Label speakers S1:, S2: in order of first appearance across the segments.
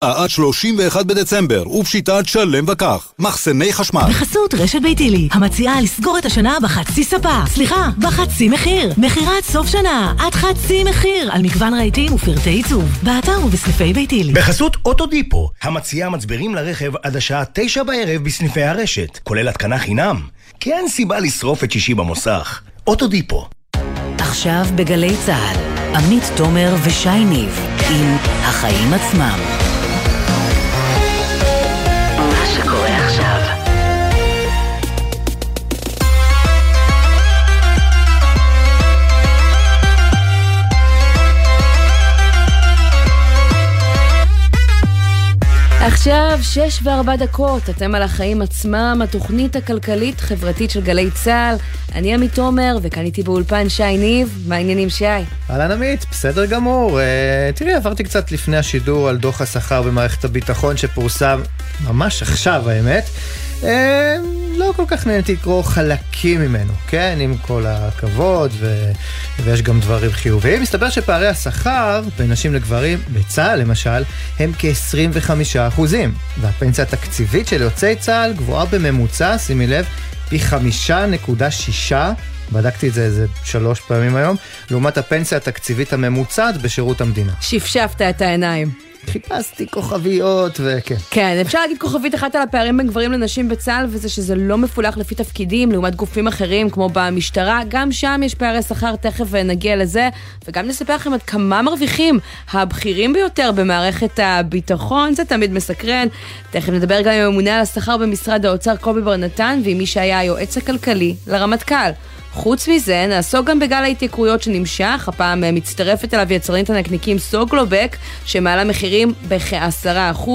S1: עד 31 בדצמבר, ופשיטת שלם וכך. מחסני חשמל.
S2: בחסות רשת ביתילי, המציעה לסגור את השנה בחצי ספה. סליחה, בחצי מחיר. מכירת סוף שנה, עד חצי מחיר, על מגוון רהיטים ופרטי עיצוב. באתר ובסניפי ביתילי.
S3: בחסות אוטודיפו, המציעה מצברים לרכב עד השעה תשע בערב בסניפי הרשת, כולל התקנה חינם. כי אין סיבה לשרוף את שישי במוסך. אוטודיפו.
S4: עכשיו בגלי צה"ל, עמית תומר ושי ניב עם החיים עצמם. עכשיו
S5: שש וארבע דקות, אתם על החיים עצמם, התוכנית הכלכלית-חברתית של גלי צה"ל. אני עמית תומר, וכאן איתי באולפן שי ניב. מה העניינים שי?
S6: אהלן עמית, בסדר גמור. Uh, תראי, עברתי קצת לפני השידור על דוח השכר במערכת הביטחון שפורסם ממש עכשיו, האמת. Uh, לא כל כך נהניתי לקרוא חלקים ממנו, כן? עם כל הכבוד, ו... ויש גם דברים חיוביים. מסתבר שפערי השכר בין נשים לגברים, בצה"ל למשל, הם כ-25 אחוזים. והפנסיה התקציבית של יוצאי צה"ל גבוהה בממוצע, שימי לב, פי 5.6 בדקתי את זה איזה שלוש פעמים היום, לעומת הפנסיה התקציבית הממוצעת בשירות המדינה.
S5: שפשפת את העיניים.
S6: חיפשתי כוכביות וכן.
S5: כן, אפשר להגיד כוכבית אחת על הפערים בין גברים לנשים בצה"ל, וזה שזה לא מפולח לפי תפקידים, לעומת גופים אחרים כמו במשטרה. גם שם יש פערי שכר, תכף נגיע לזה, וגם נספר לכם עד כמה מרוויחים הבכירים ביותר במערכת הביטחון, זה תמיד מסקרן. תכף נדבר גם עם הממונה על השכר במשרד האוצר קובי בר נתן, ועם מי שהיה היועץ הכלכלי לרמטכ"ל. חוץ מזה, נעסוק גם בגל ההתייקרויות שנמשך, הפעם מצטרפת אליו יצרנית הנקניקים סוגלובק, שמעלה מחירים בכ-10%.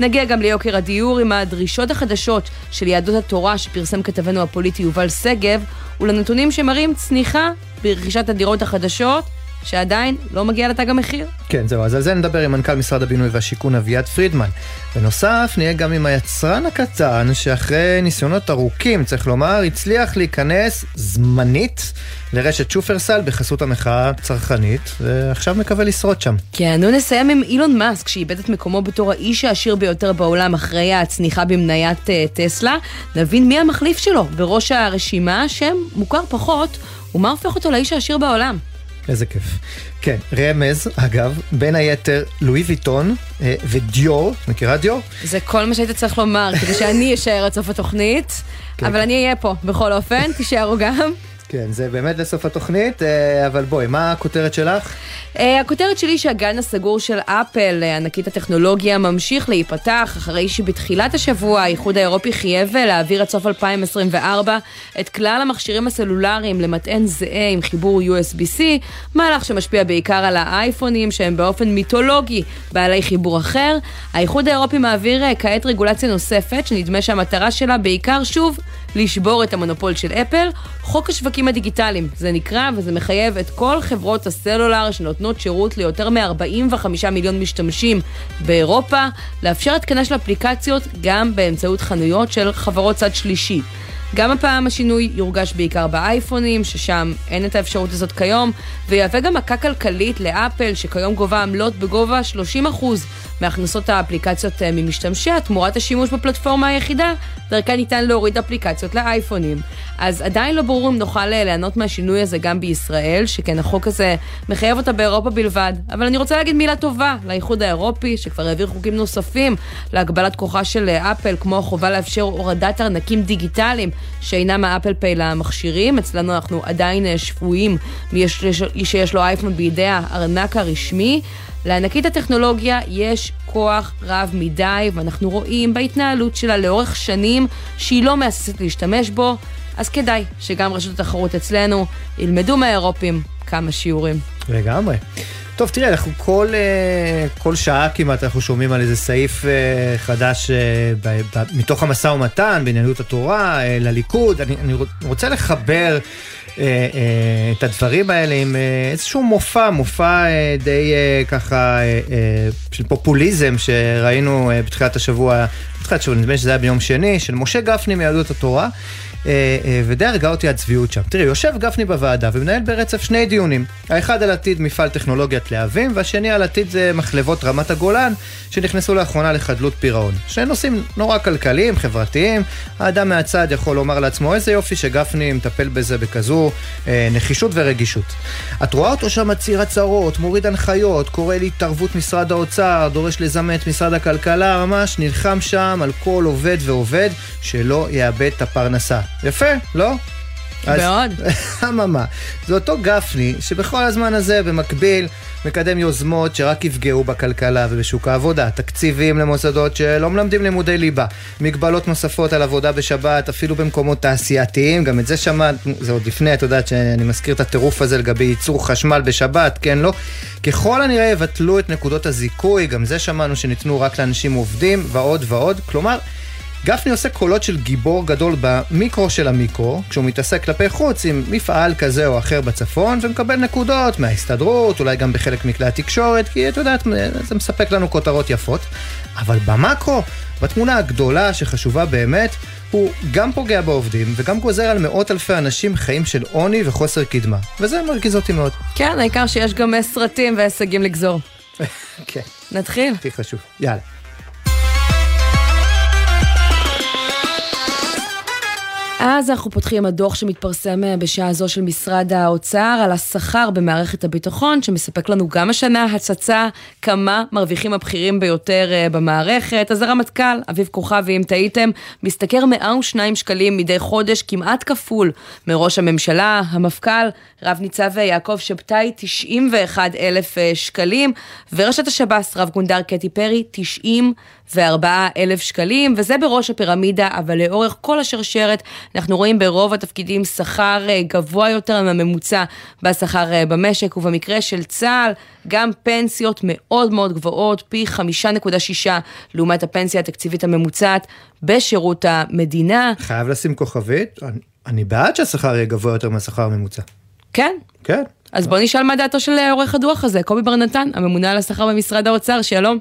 S5: נגיע גם ליוקר הדיור עם הדרישות החדשות של יהדות התורה שפרסם כתבנו הפוליטי יובל שגב, ולנתונים שמראים צניחה ברכישת הדירות החדשות. שעדיין לא מגיע לתג המחיר.
S6: כן, זהו, אז על זה נדבר עם מנכ"ל משרד הבינוי והשיכון אביעד פרידמן. בנוסף, נהיה גם עם היצרן הקטן, שאחרי ניסיונות ארוכים, צריך לומר, הצליח להיכנס זמנית לרשת שופרסל בחסות המחאה הצרכנית, ועכשיו מקווה לשרוד שם.
S5: כן, נו נסיים עם אילון מאסק, שאיבד את מקומו בתור האיש העשיר ביותר בעולם אחרי הצניחה במניית uh, טסלה. נבין מי המחליף שלו בראש הרשימה, שם מוכר פחות, ומה הופך אותו לאיש העשיר בעולם.
S6: איזה כיף. כן, רמז, אגב, בין היתר לואי ויטון אה, ודיור, מכירה דיור?
S5: זה כל מה שהיית צריך לומר, כדי שאני אשאר עד סוף התוכנית, כן, אבל. אני אהיה פה בכל אופן, תישארו גם.
S6: כן, זה באמת לסוף התוכנית, אה, אבל בואי, מה הכותרת שלך?
S5: אה, הכותרת שלי שהגן הסגור של אפל, אה, ענקית הטכנולוגיה, ממשיך להיפתח, אחרי שבתחילת השבוע האיחוד האירופי חייב להעביר עד סוף 2024 את כלל המכשירים הסלולריים למטען זהה עם חיבור USB-C, מהלך שמשפיע בעיקר על האייפונים שהם באופן מיתולוגי בעלי חיבור אחר. האיחוד האירופי מעביר כעת רגולציה נוספת, שנדמה שהמטרה שלה בעיקר, שוב, לשבור את המונופול של אפל. חוק השווקים הדיגיטליים, זה נקרא, וזה מחייב את כל חברות הסלולר שנותנות שירות ליותר מ-45 מיליון משתמשים באירופה, לאפשר התקנה של אפליקציות גם באמצעות חנויות של חברות צד שלישי. גם הפעם השינוי יורגש בעיקר באייפונים, ששם אין את האפשרות הזאת כיום, ויהווה גם מכה כלכלית לאפל, שכיום גובה עמלות בגובה 30% מהכנסות האפליקציות אה, ממשתמשיה, תמורת השימוש בפלטפורמה היחידה, דרכה ניתן להוריד אפליקציות לאייפונים. אז עדיין לא ברור אם נוכל אה, ליהנות מהשינוי הזה גם בישראל, שכן החוק הזה מחייב אותה באירופה בלבד. אבל אני רוצה להגיד מילה טובה לאיחוד האירופי, שכבר העביר חוקים נוספים להגבלת כוחה של אה, אפל, כמו החובה לאפשר הורדת ארנקים דיגיטליים שאינם האפל פיי למכשירים. אצלנו אנחנו עדיין שפויים מי שיש לו אייפון בידי הארנק הרשמי. לענקית הטכנולוגיה יש כוח רב מדי, ואנחנו רואים בהתנהלות שלה לאורך שנים שהיא לא מהססת להשתמש בו, אז כדאי שגם רשות התחרות אצלנו ילמדו מהאירופים כמה שיעורים.
S6: לגמרי. טוב, תראה, אנחנו כל, אה, כל שעה כמעט אנחנו שומעים על איזה סעיף אה, חדש אה, ב, ב, מתוך המשא ומתן בעניינות התורה לליכוד. אני, אני רוצה לחבר את הדברים האלה עם איזשהו מופע, מופע די ככה של פופוליזם שראינו בתחילת השבוע, בתחילת השבוע, נדמה לי שזה היה ביום שני, של משה גפני מיהדות התורה. ודי הרגה אותי הצביעות שם. תראי, יושב גפני בוועדה ומנהל ברצף שני דיונים. האחד על עתיד מפעל טכנולוגיית להבים, והשני על עתיד זה מחלבות רמת הגולן, שנכנסו לאחרונה לחדלות פירעון. שני נושאים נורא כלכליים, חברתיים. האדם מהצד יכול לומר לעצמו, איזה יופי שגפני מטפל בזה בכזו אה, נחישות ורגישות. את רואה אותו שם מצהיר הצהרות, מוריד הנחיות, קורא להתערבות משרד האוצר, דורש לזמן את משרד הכלכלה, ממש נלחם שם על כל עובד ועובד שלא יאבד את הפרנסה. יפה, לא?
S5: מאוד.
S6: אממה, זה אותו גפני שבכל הזמן הזה במקביל מקדם יוזמות שרק יפגעו בכלכלה ובשוק העבודה, תקציבים למוסדות שלא מלמדים לימודי ליבה, מגבלות נוספות על עבודה בשבת, אפילו במקומות תעשייתיים, גם את זה שמעת, זה עוד לפני, את יודעת שאני מזכיר את הטירוף הזה לגבי ייצור חשמל בשבת, כן, לא? ככל הנראה יבטלו את נקודות הזיכוי, גם זה שמענו שניתנו רק לאנשים עובדים, ועוד ועוד, כלומר... גפני עושה קולות של גיבור גדול במיקרו של המיקרו, כשהוא מתעסק כלפי חוץ עם מפעל כזה או אחר בצפון, ומקבל נקודות מההסתדרות, אולי גם בחלק מכלי התקשורת, כי את יודעת, זה מספק לנו כותרות יפות. אבל במקרו, בתמונה הגדולה שחשובה באמת, הוא גם פוגע בעובדים וגם גוזר על מאות אלפי אנשים חיים של עוני וחוסר קדמה. וזה מרגיז אותי מאוד.
S5: כן, העיקר שיש גם סרטים והישגים לגזור.
S6: כן.
S5: נתחיל?
S6: הכי חשוב. יאללה.
S5: אז אנחנו פותחים הדוח שמתפרסם אה, בשעה זו של משרד האוצר על השכר במערכת הביטחון, שמספק לנו גם השנה הצצה כמה מרוויחים הבכירים ביותר אה, במערכת. אז הרמטכ"ל, אביב כוכבי, אם טעיתם, משתכר 102 שקלים מדי חודש, כמעט כפול מראש הממשלה. המפכ"ל, רב ניצב יעקב שבתאי, 91 אלף אה, שקלים, וראשת השב"ס, רב גונדר קטי פרי, 90 וארבעה אלף שקלים, וזה בראש הפירמידה, אבל לאורך כל השרשרת אנחנו רואים ברוב התפקידים שכר אה, גבוה יותר מהממוצע בשכר אה, במשק, ובמקרה של צה"ל, גם פנסיות מאוד מאוד גבוהות, פי 5.6 לעומת הפנסיה התקציבית הממוצעת בשירות המדינה.
S6: חייב לשים כוכבית, אני, אני בעד שהשכר יהיה גבוה יותר מהשכר הממוצע.
S5: כן?
S6: כן.
S5: אז בוא נשאל מה דעתו של אה, עורך הדוח הזה, קובי בר נתן, הממונה על השכר במשרד האוצר, שלום.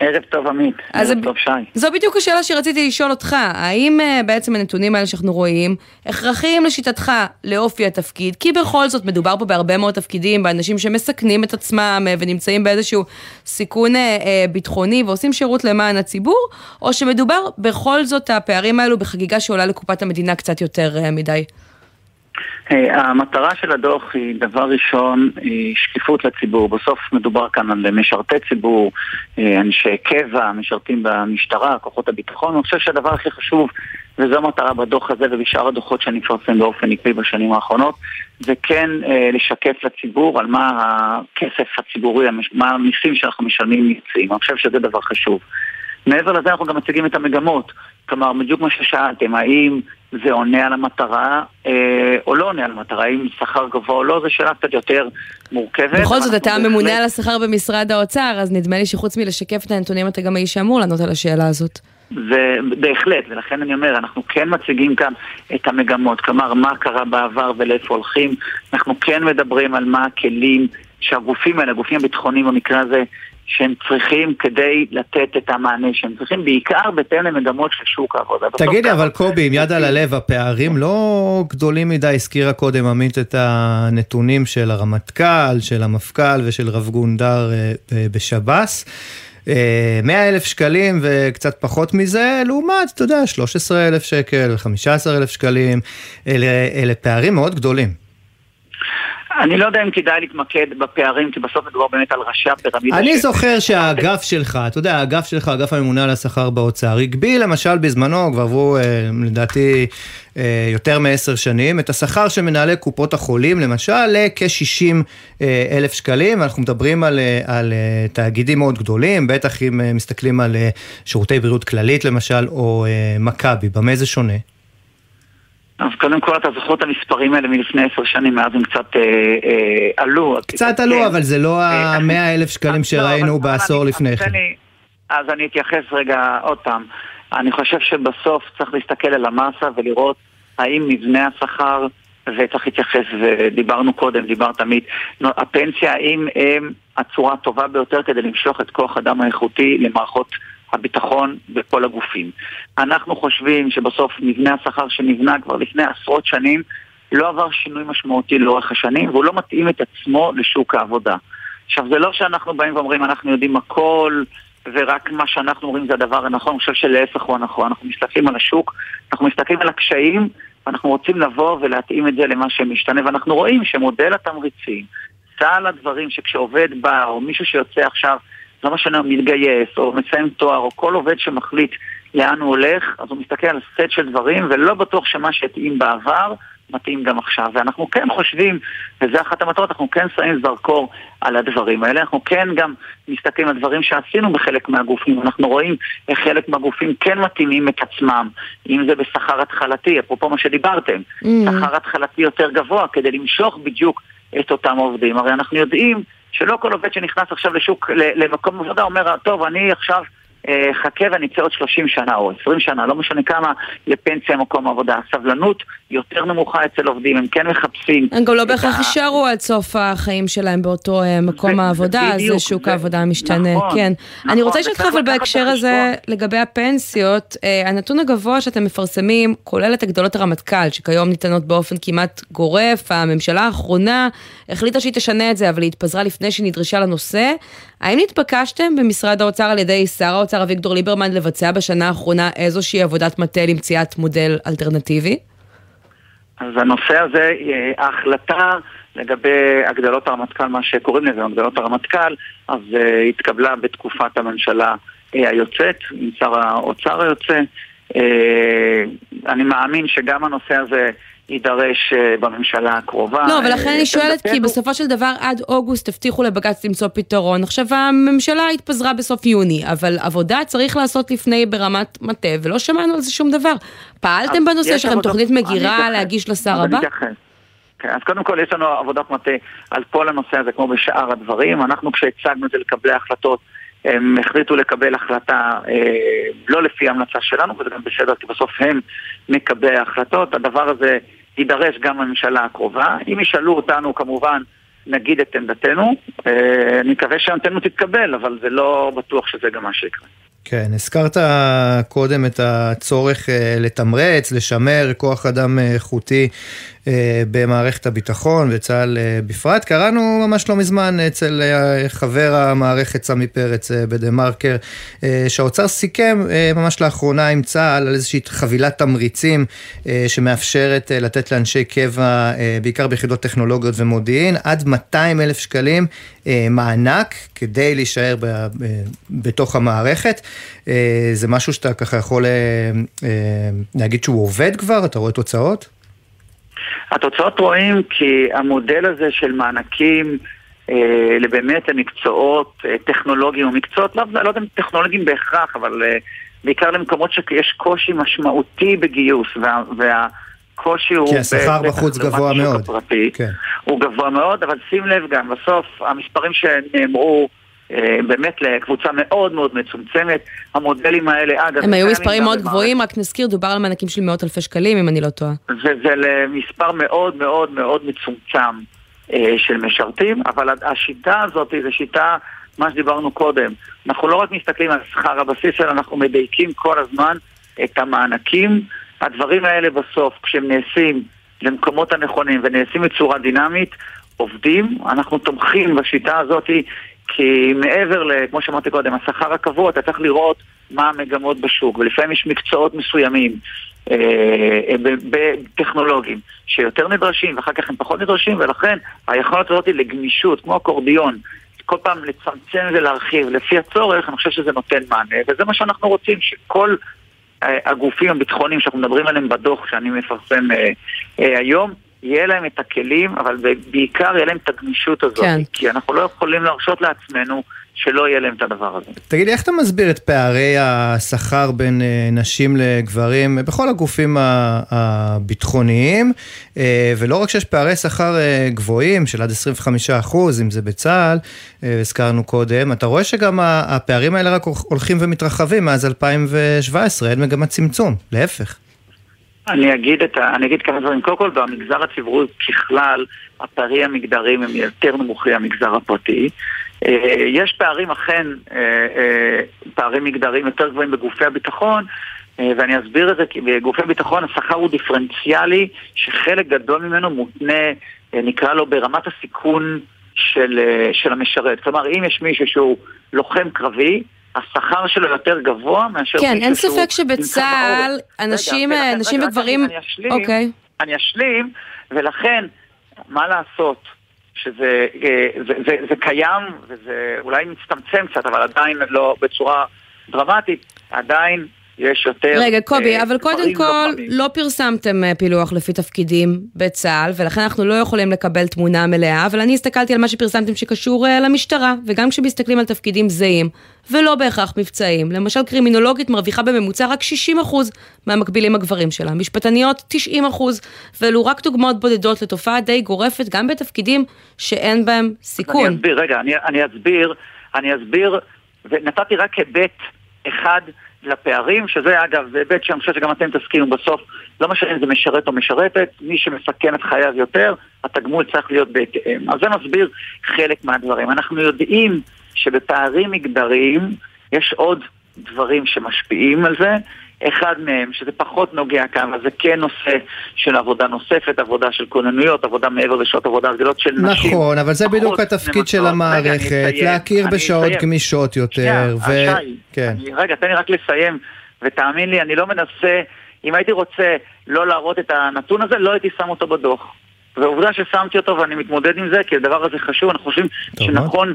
S7: ערב טוב עמית, ערב טוב שי.
S5: זו בדיוק השאלה שרציתי לשאול אותך, האם uh, בעצם הנתונים האלה שאנחנו רואים, הכרחיים לשיטתך לאופי התפקיד? כי בכל זאת מדובר פה בהרבה מאוד תפקידים, באנשים שמסכנים את עצמם uh, ונמצאים באיזשהו סיכון uh, ביטחוני ועושים שירות למען הציבור, או שמדובר בכל זאת הפערים האלו בחגיגה שעולה לקופת המדינה קצת יותר uh, מדי?
S7: המטרה של הדוח היא דבר ראשון, היא שקיפות לציבור. בסוף מדובר כאן על משרתי ציבור, אה, אנשי קבע, משרתים במשטרה, כוחות הביטחון. אני חושב שהדבר הכי חשוב, וזו המטרה בדוח הזה ובשאר הדוחות שאני מפרסם באופן עקבי בשנים האחרונות, זה כן אה, לשקף לציבור על מה הכסף הציבורי, מה המיסים שאנחנו משלמים יוצאים. אני חושב שזה דבר חשוב. מעבר לזה אנחנו גם מציגים את המגמות. כלומר, בדיוק מה ששאלתם, האם זה עונה על המטרה אה, או לא עונה על המטרה, האם שכר גבוה או לא, זו שאלה קצת יותר מורכבת.
S5: בכל זאת, אתה הממונה על השכר במשרד האוצר, אז נדמה לי שחוץ מלשקף את הנתונים, אתה גם האיש שאמור לענות על השאלה הזאת.
S7: זה בהחלט, ולכן אני אומר, אנחנו כן מציגים כאן את המגמות, כלומר, מה קרה בעבר ולאיפה הולכים. אנחנו כן מדברים על מה הכלים שהגופים האלה, הגופים הביטחוניים במקרה הזה, שהם צריכים כדי לתת את המענה שהם צריכים, בעיקר בהתאם למגמות של שוק העבודה.
S6: תגידי, אבל קובי, עם יד על הלב, הפערים לא גדולים מדי, הזכירה קודם עמית את הנתונים של הרמטכ"ל, של המפכ"ל ושל רב גונדר אה, אה, בשב"ס. 100 אה, אלף שקלים וקצת פחות מזה, לעומת, אתה יודע, 13 אלף שקל, 15 אלף שקלים, אלה, אלה פערים מאוד גדולים.
S7: אני לא יודע אם כדאי להתמקד בפערים, כי בסוף מדובר באמת על ראשי הפירמידה.
S6: אני זוכר שהאגף שלך, אתה יודע, האגף שלך, אגף הממונה על השכר באוצר, הגביל למשל בזמנו, כבר עברו אה, לדעתי אה, יותר מעשר שנים, את השכר של מנהלי קופות החולים, למשל, לכ-60 אה, אלף שקלים. אנחנו מדברים על, על תאגידים מאוד גדולים, בטח אם מסתכלים על שירותי בריאות כללית למשל, או מכבי, במה זה שונה?
S7: אז קודם כל אתה זוכר את המספרים האלה מלפני עשר שנים, מאז הם קצת אה, אה, עלו.
S6: קצת עלו, כן. אבל זה לא אה, המאה אלף שקלים לא, שראינו בעשור לפני כן.
S7: אז אני אתייחס רגע עוד פעם. אני חושב שבסוף צריך להסתכל על המאסה ולראות האם מבנה השכר, וצריך להתייחס, ודיברנו קודם, דיברת תמיד, הפנסיה, האם הם הצורה הטובה ביותר כדי למשוך את כוח אדם האיכותי למערכות הביטחון בכל הגופים. אנחנו חושבים שבסוף מבנה השכר שנבנה כבר לפני עשרות שנים לא עבר שינוי משמעותי לאורך השנים והוא לא מתאים את עצמו לשוק העבודה. עכשיו זה לא שאנחנו באים ואומרים אנחנו יודעים הכל ורק מה שאנחנו אומרים זה הדבר הנכון, אני חושב שלהפך הוא הנכון. אנחנו מסתכלים על השוק, אנחנו מסתכלים על הקשיים ואנחנו רוצים לבוא ולהתאים את זה למה שמשתנה ואנחנו רואים שמודל התמריצים, סל הדברים שכשעובד בא או מישהו שיוצא עכשיו לא משנה, מתגייס, או מסיים תואר, או כל עובד שמחליט לאן הוא הולך, אז הוא מסתכל על סט של דברים, ולא בטוח שמה שהתאים בעבר, מתאים גם עכשיו. ואנחנו כן חושבים, וזה אחת המטרות, אנחנו כן שמים זרקור על הדברים האלה. אנחנו כן גם מסתכלים על דברים שעשינו בחלק מהגופים. אנחנו רואים איך חלק מהגופים כן מתאימים את עצמם, אם זה בשכר התחלתי, אפרופו מה שדיברתם, mm. שכר התחלתי יותר גבוה, כדי למשוך בדיוק את אותם עובדים. הרי אנחנו יודעים שלא כל עובד שנכנס עכשיו לשוק, למקום עבודה אומר, טוב, אני עכשיו חכה ואני אצא עוד 30 שנה או 20 שנה, לא משנה כמה, לפנסיה במקום עבודה. הסבלנות יותר נמוכה אצל עובדים, הם כן מחפשים.
S5: הם גם לא בהכרח יישארו עד סוף החיים שלהם באותו אה, מקום העבודה, זה שוק העבודה המשתנה. נכון, כן. אני נכון, רוצה לשאול אותך אבל בהקשר הזה, לגבי הפנסיות, אה, הנתון הגבוה שאתם מפרסמים, כולל את הגדולות הרמטכ"ל, שכיום ניתנות באופן כמעט גורף, הממשלה האחרונה החליטה שהיא תשנה את זה, אבל היא התפזרה לפני שהיא נדרשה לנושא. האם נתבקשתם במשרד האוצר על ידי שר האוצר אביגדור ליברמן לבצע בשנה האחרונה איזושהי עבודת מטה למציאת מודל אלטרנטיבי?
S7: אז הנושא הזה, אה, ההחלטה לגבי הגדלות הרמטכ"ל, מה שקוראים לזה הגדלות הרמטכ"ל, אז uh, התקבלה בתקופת הממשלה uh, היוצאת, עם שר האוצר היוצא. אני מאמין שגם הנושא הזה יידרש אה, בממשלה הקרובה.
S5: לא, ולכן אני שואלת, כי בסופו של דבר עד אוגוסט הבטיחו לבג"ץ למצוא פתרון. עכשיו הממשלה התפזרה בסוף יוני, אבל עבודה צריך לעשות לפני ברמת מטה, ולא שמענו על זה שום דבר. פעלתם בנושא? יש לכם תוכנית מגירה להגיש לשר הבא?
S7: כן, אז קודם כל יש לנו עבודת מטה על כל הנושא הזה, כמו בשאר הדברים. אנחנו כשהצגנו את זה לקבלי החלטות, הם החליטו לקבל החלטה אה, לא לפי המלצה שלנו, וזה גם בסדר, כי בסוף הם מקבלי ההחלטות. הדבר הזה יידרש גם בממשלה הקרובה. אם ישאלו אותנו כמובן נגיד את עמדתנו, אה, אני מקווה שעמדתנו תתקבל, אבל זה לא בטוח שזה גם מה שיקרה.
S6: כן, הזכרת קודם את הצורך אה, לתמרץ, לשמר כוח אדם אה, איכותי אה, במערכת הביטחון וצה"ל בפרט. קראנו ממש לא מזמן אצל חבר המערכת סמי פרץ בדה מרקר, שהאוצר סיכם ממש לאחרונה עם צה"ל על איזושהי חבילת תמריצים שמאפשרת לתת לאנשי קבע, בעיקר ביחידות טכנולוגיות ומודיעין, עד 200 אלף שקלים מענק כדי להישאר בתוך המערכת. אה, זה משהו שאתה ככה יכול אה, אה, להגיד שהוא עובד כבר? אתה רואה תוצאות?
S7: התוצאות רואים כי המודל הזה של מענקים לבאמת המקצועות טכנולוגיים או מקצועות, לא, לא יודע אם טכנולוגיים בהכרח, אבל בעיקר למקומות שיש קושי משמעותי בגיוס, וה, והקושי הוא...
S6: כי השכר בחוץ גבוה מאוד. הפרטי,
S7: כן. הוא גבוה מאוד, אבל שים לב גם, בסוף המספרים שנאמרו באמת לקבוצה מאוד מאוד מצומצמת. המודלים האלה, אגב...
S5: הם היו מספרים מאוד גבוהים, רק נזכיר, דובר על מענקים של מאות אלפי שקלים, אם אני לא טועה.
S7: וזה למספר מאוד מאוד מאוד מצומצם אה, של משרתים, אבל השיטה הזאת זו שיטה, מה שדיברנו קודם. אנחנו לא רק מסתכלים על שכר הבסיס, אלא אנחנו מדייקים כל הזמן את המענקים. הדברים האלה בסוף, כשהם נעשים למקומות הנכונים ונעשים בצורה דינמית, עובדים, אנחנו תומכים בשיטה הזאת כי מעבר, ל, כמו שאמרתי קודם, השכר הקבוע, אתה צריך לראות מה המגמות בשוק, ולפעמים יש מקצועות מסוימים אה, אה בטכנולוגיים שיותר נדרשים ואחר כך הם פחות נדרשים, ולכן היכולת הזאת לגמישות, כמו אקורדיון, כל פעם לצמצם ולהרחיב לפי הצורך, אני חושב שזה נותן מענה, וזה מה שאנחנו רוצים, שכל אה, הגופים הביטחוניים שאנחנו מדברים עליהם בדוח שאני מפרסם היום, יהיה להם את הכלים, אבל בעיקר יהיה להם את הגמישות הזאת. כן. כי אנחנו לא יכולים להרשות לעצמנו שלא יהיה להם את הדבר הזה.
S6: תגיד לי, איך אתה מסביר את פערי השכר בין אה, נשים לגברים בכל הגופים הביטחוניים, אה, ולא רק שיש פערי שכר אה, גבוהים של עד 25 אחוז, אם זה בצה"ל, הזכרנו קודם, אתה רואה שגם הפערים האלה רק הולכים ומתרחבים מאז 2017, אין מגמת צמצום, להפך.
S7: אני אגיד, את ה, אני אגיד כמה דברים. קודם כל, במגזר הציבורי ככלל, הפערים המגדריים הם יותר נמוכים מהמגזר הפרטי. יש פערים אכן, פערים מגדריים יותר גבוהים בגופי הביטחון, ואני אסביר את זה, כי בגופי ביטחון השכר הוא דיפרנציאלי, שחלק גדול ממנו מותנה, נקרא לו, ברמת הסיכון של, של המשרת. כלומר, אם יש מישהו שהוא לוחם קרבי, השכר שלו יותר גבוה מאשר
S5: כן, אין. ספק שבצה"ל אנשים,
S7: רגע, ולכן-
S5: נשים
S7: רגע,
S5: וגברים...
S7: אני אשלים,
S5: אוקיי.
S7: אני אשלים, ולכן, מה לעשות? שזה אה, זה, זה, זה קיים, וזה אולי מצטמצם קצת, אבל עדיין לא בצורה דרמטית, עדיין יש יותר...
S5: רגע, קובי,
S7: אה,
S5: אבל קודם
S7: גברים
S5: כל,
S7: לוחמים.
S5: לא פרסמתם אה, פילוח לפי תפקידים בצה"ל, ולכן אנחנו לא יכולים לקבל תמונה מלאה, אבל אני הסתכלתי על מה שפרסמתם שקשור אה, למשטרה, וגם כשמסתכלים על תפקידים זהים, ולא בהכרח מבצעיים, למשל קרימינולוגית מרוויחה בממוצע רק 60% מהמקבילים הגברים שלה, משפטניות 90%, ואלו רק דוגמאות בודדות לתופעה די גורפת, גם בתפקידים שאין בהם
S7: אני
S5: סיכון.
S7: אסביר, רגע, אני, אני אסביר, אני אסביר, ונתתי רק היבט אחד לפערים, שזה אגב, היבט שאני חושב שגם אתם תסכימו בסוף, לא משנה אם זה משרת או משרתת, מי שמסכן את חייו יותר, התגמול צריך להיות בהתאם. אז זה מסביר חלק מהדברים. אנחנו יודעים שבפערים מגדריים יש עוד דברים שמשפיעים על זה. אחד מהם, שזה פחות נוגע כאן, אבל זה כן נושא של עבודה נוספת, עבודה של כוננויות, עבודה מעבר לשעות עבודה רגילות של נשים.
S6: נכון, אבל זה בדיוק התפקיד של.
S7: רגע,
S6: המערכת,
S7: אסיים,
S6: להכיר
S7: אני
S6: בשעות
S7: אסיים.
S6: גמישות
S7: שנייה,
S6: יותר, ו...
S7: שי,
S6: כן.
S7: אני- רגע, תן לי רק לסיים, ותאמין לי, אני לא מנסה, אם הייתי רוצה לא להראות את הנתון הזה, לא הייתי שם אותו בדוח. ועובדה ששמתי אותו ואני מתמודד עם זה, כי הדבר הזה חשוב, אנחנו חושבים. שנכון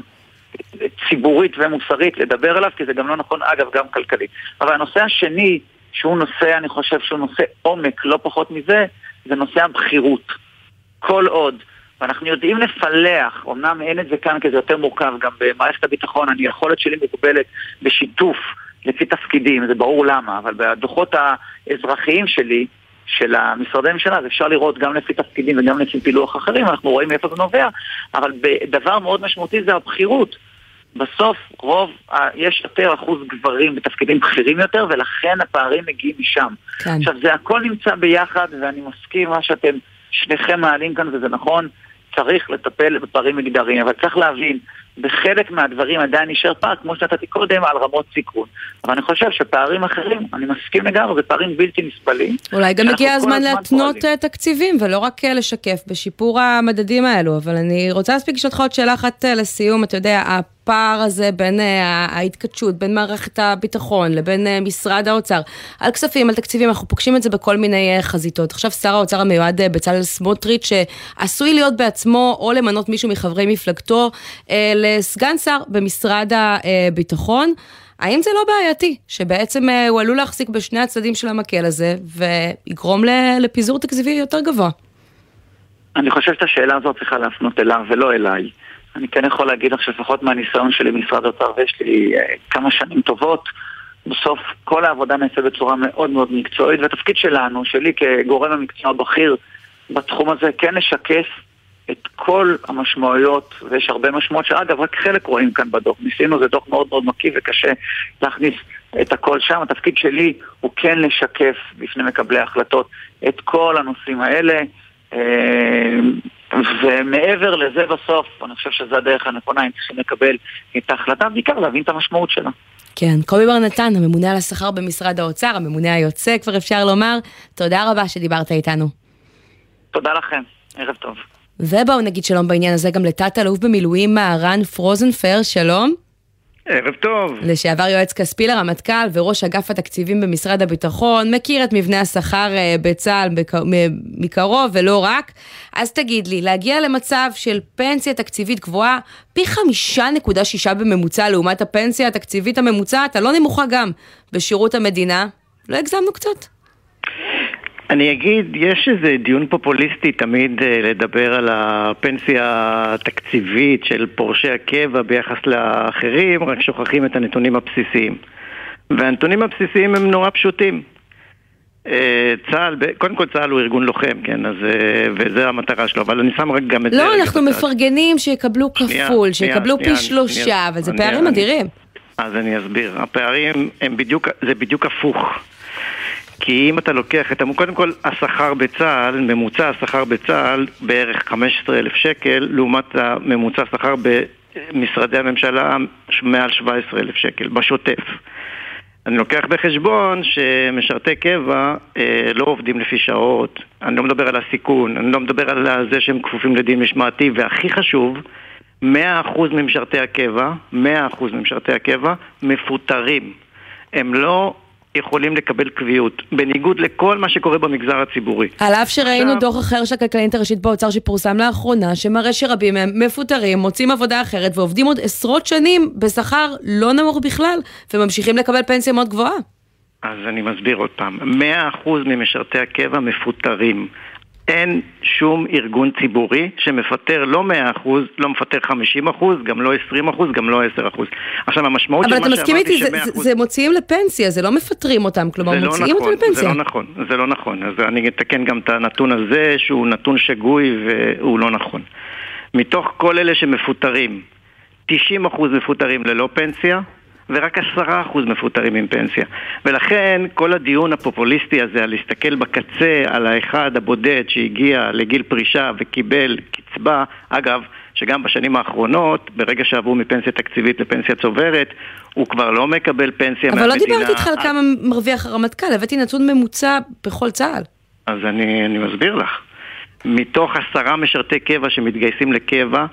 S7: ציבורית ומוסרית לדבר עליו, כי זה גם לא נכון, אגב, גם כלכלית. אבל הנושא השני, שהוא נושא, אני חושב שהוא נושא עומק, לא פחות מזה, זה נושא הבכירות. כל עוד, ואנחנו יודעים לפלח, אמנם אין את זה כאן כי זה יותר מורכב, גם במערכת הביטחון, אני, היכולת שלי מוגבלת בשיתוף לפי תפקידים, זה ברור למה, אבל בדוחות האזרחיים שלי, של המשרדי ממשלה, אז אפשר לראות גם לפי תפקידים וגם לפי פילוח אחרים, אנחנו רואים מאיפה זה נובע, אבל דבר מאוד משמעותי זה הבכירות. בסוף רוב, יש יותר אחוז גברים בתפקידים בכירים יותר, ולכן הפערים מגיעים משם.
S5: כן.
S7: עכשיו, זה הכל נמצא ביחד, ואני מסכים מה שאתם שניכם מעלים כאן, וזה נכון, צריך לטפל בפערים מגדריים, אבל צריך להבין, בחלק מהדברים עדיין נשאר פער, כמו שנתתי קודם, על רמות סיכון. אבל אני חושב שפערים אחרים, אני מסכים לגמרי, זה פערים בלתי נסבלים.
S5: אולי גם הגיע הזמן להתנות
S7: פועלים.
S5: אה, תקציבים, ולא רק אה, לשקף בשיפור המדדים האלו. אבל אני רוצה להספיק לשאול אותך עוד שאלה אחת אה, לסיום. אתה יודע, הפער הזה בין ההתכתשות, בין מערכת הביטחון לבין משרד האוצר, על כספים, על תקציבים, אנחנו פוגשים את זה בכל מיני חזיתות. עכשיו שר האוצר המיועד בצלאל סמוטריץ', שעשוי להיות בעצמו, או למנות מישהו מחברי מפלגתו אה, לסגן שר במשרד הביטחון. האם זה לא בעייתי, שבעצם אה, הוא עלול להחזיק בשני הצדדים של המקל הזה, ויגרום לפיזור תקציבי יותר גבוה?
S7: אני חושב שאת השאלה הזאת צריכה להפנות אליו ולא אליי. אני כן יכול להגיד לך שלפחות מהניסיון שלי במשרד האוצר, ויש לי אה, כמה שנים טובות, בסוף כל העבודה נעשית בצורה מאוד מאוד מקצועית, והתפקיד שלנו, שלי כגורם המקצוע בכיר בתחום הזה, כן לשקף את כל המשמעויות, ויש הרבה משמעויות שאגב, רק חלק רואים כאן בדוח. ניסינו, זה דוח מאוד מאוד מקיף וקשה להכניס את הכל שם. התפקיד שלי הוא כן לשקף בפני מקבלי ההחלטות את כל הנושאים האלה. אה, ומעבר לזה בסוף, אני חושב שזו הדרך הנכונה, אם צריכים לקבל את ההחלטה, בעיקר להבין את המשמעות שלה.
S5: כן, קובי בר נתן, הממונה על השכר במשרד האוצר, הממונה היוצא, כבר אפשר לומר, תודה רבה שדיברת איתנו.
S7: תודה לכם, ערב טוב.
S5: ובואו נגיד שלום בעניין הזה גם לתת אלוף במילואים מהרן פרוזנפר, שלום.
S8: ערב טוב.
S5: לשעבר יועץ כספי לרמטכ"ל וראש אגף התקציבים במשרד הביטחון, מכיר את מבנה השכר אה, בצה"ל מקרוב ולא רק. אז תגיד לי, להגיע למצב של פנסיה תקציבית גבוהה פי חמישה נקודה שישה בממוצע לעומת הפנסיה התקציבית הממוצעת, הלא נמוכה גם, בשירות המדינה, לא הגזמנו קצת?
S8: אני אגיד, יש איזה דיון פופוליסטי תמיד אה, לדבר על הפנסיה התקציבית של פורשי הקבע ביחס לאחרים, רק שוכחים את הנתונים הבסיסיים. והנתונים הבסיסיים הם נורא פשוטים. אה, צה"ל, קודם כל צה"ל הוא ארגון לוחם, כן, אז, אה, וזה המטרה שלו, אבל אני שם רק גם את זה
S5: לא, אנחנו
S8: בצד.
S5: מפרגנים שיקבלו כפול,
S8: שנייה,
S5: שיקבלו פי שלושה. אבל זה פערים אדירים.
S8: אז אני אסביר. הפערים הם בדיוק, זה בדיוק הפוך. כי אם אתה לוקח את, קודם כל השכר בצה"ל, ממוצע השכר בצה"ל בערך 15,000 שקל, לעומת הממוצע השכר משרדי הממשלה מעל 17,000 שקל, בשוטף. אני לוקח בחשבון שמשרתי קבע אה, לא עובדים לפי שעות, אני לא מדבר על הסיכון, אני לא מדבר על זה שהם כפופים לדין משמעתי, והכי חשוב, 100% ממשרתי הקבע, 100% ממשרתי הקבע מפוטרים. הם לא יכולים לקבל קביעות, בניגוד לכל מה שקורה במגזר הציבורי.
S5: על אף שראינו עכשיו... דוח אחר של הכלכלנית הראשית באוצר שפורסם לאחרונה, שמראה שרבים מהם מפוטרים, מוצאים עבודה אחרת ועובדים עוד עשרות שנים בשכר לא נמוך בכלל, וממשיכים לקבל פנסיה מאוד גבוהה.
S8: אז אני מסביר עוד פעם, 100% ממשרתי הקבע מפוטרים. אין שום ארגון ציבורי שמפטר לא 100%, לא מפטר 50%, גם לא 20%, גם לא 10%. עכשיו המשמעות של מה שאמרתי ש-100%...
S5: אבל אתה מסכים איתי, זה, זה מוציאים לפנסיה, זה לא מפטרים אותם, כלומר לא מוציאים
S8: נכון,
S5: אותם לפנסיה.
S8: זה לא נכון, זה לא נכון. אז אני אתקן גם את הנתון הזה, שהוא נתון שגוי והוא לא נכון. מתוך כל אלה שמפוטרים, 90% מפוטרים ללא פנסיה, ורק עשרה אחוז מפוטרים עם פנסיה. ולכן כל הדיון הפופוליסטי הזה על להסתכל בקצה על האחד הבודד שהגיע לגיל פרישה וקיבל קצבה, אגב, שגם בשנים האחרונות, ברגע שעברו מפנסיה תקציבית לפנסיה צוברת, הוא כבר לא מקבל פנסיה
S5: אבל מהמדינה. אבל לא דיברתי איתך על כמה מרוויח הרמטכ"ל, הבאתי נתון ממוצע בכל צה"ל.
S8: אז אני, אני מסביר לך. מתוך עשרה משרתי קבע שמתגייסים לקבע,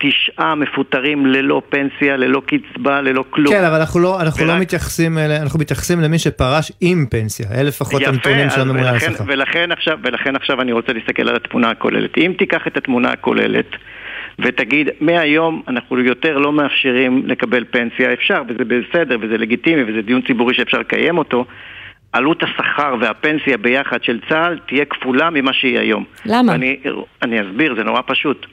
S8: תשעה מפוטרים ללא פנסיה, ללא קצבה, ללא כלום.
S6: כן, אבל אנחנו לא, אנחנו לא ורק... לא מתייחסים, אנחנו מתייחסים למי שפרש עם פנסיה, אלה לפחות הנתונים של הממונה על השכר.
S8: ולכן עכשיו, ולכן עכשיו אני רוצה להסתכל על התמונה הכוללת. אם תיקח את התמונה הכוללת ותגיד, מהיום אנחנו יותר לא מאפשרים לקבל פנסיה, אפשר, וזה בסדר, וזה לגיטימי, וזה דיון ציבורי שאפשר לקיים אותו, עלות השכר והפנסיה ביחד של צה"ל תהיה כפולה ממה שהיא היום.
S5: למה?
S8: אני, אני אסביר, זה נורא פשוט.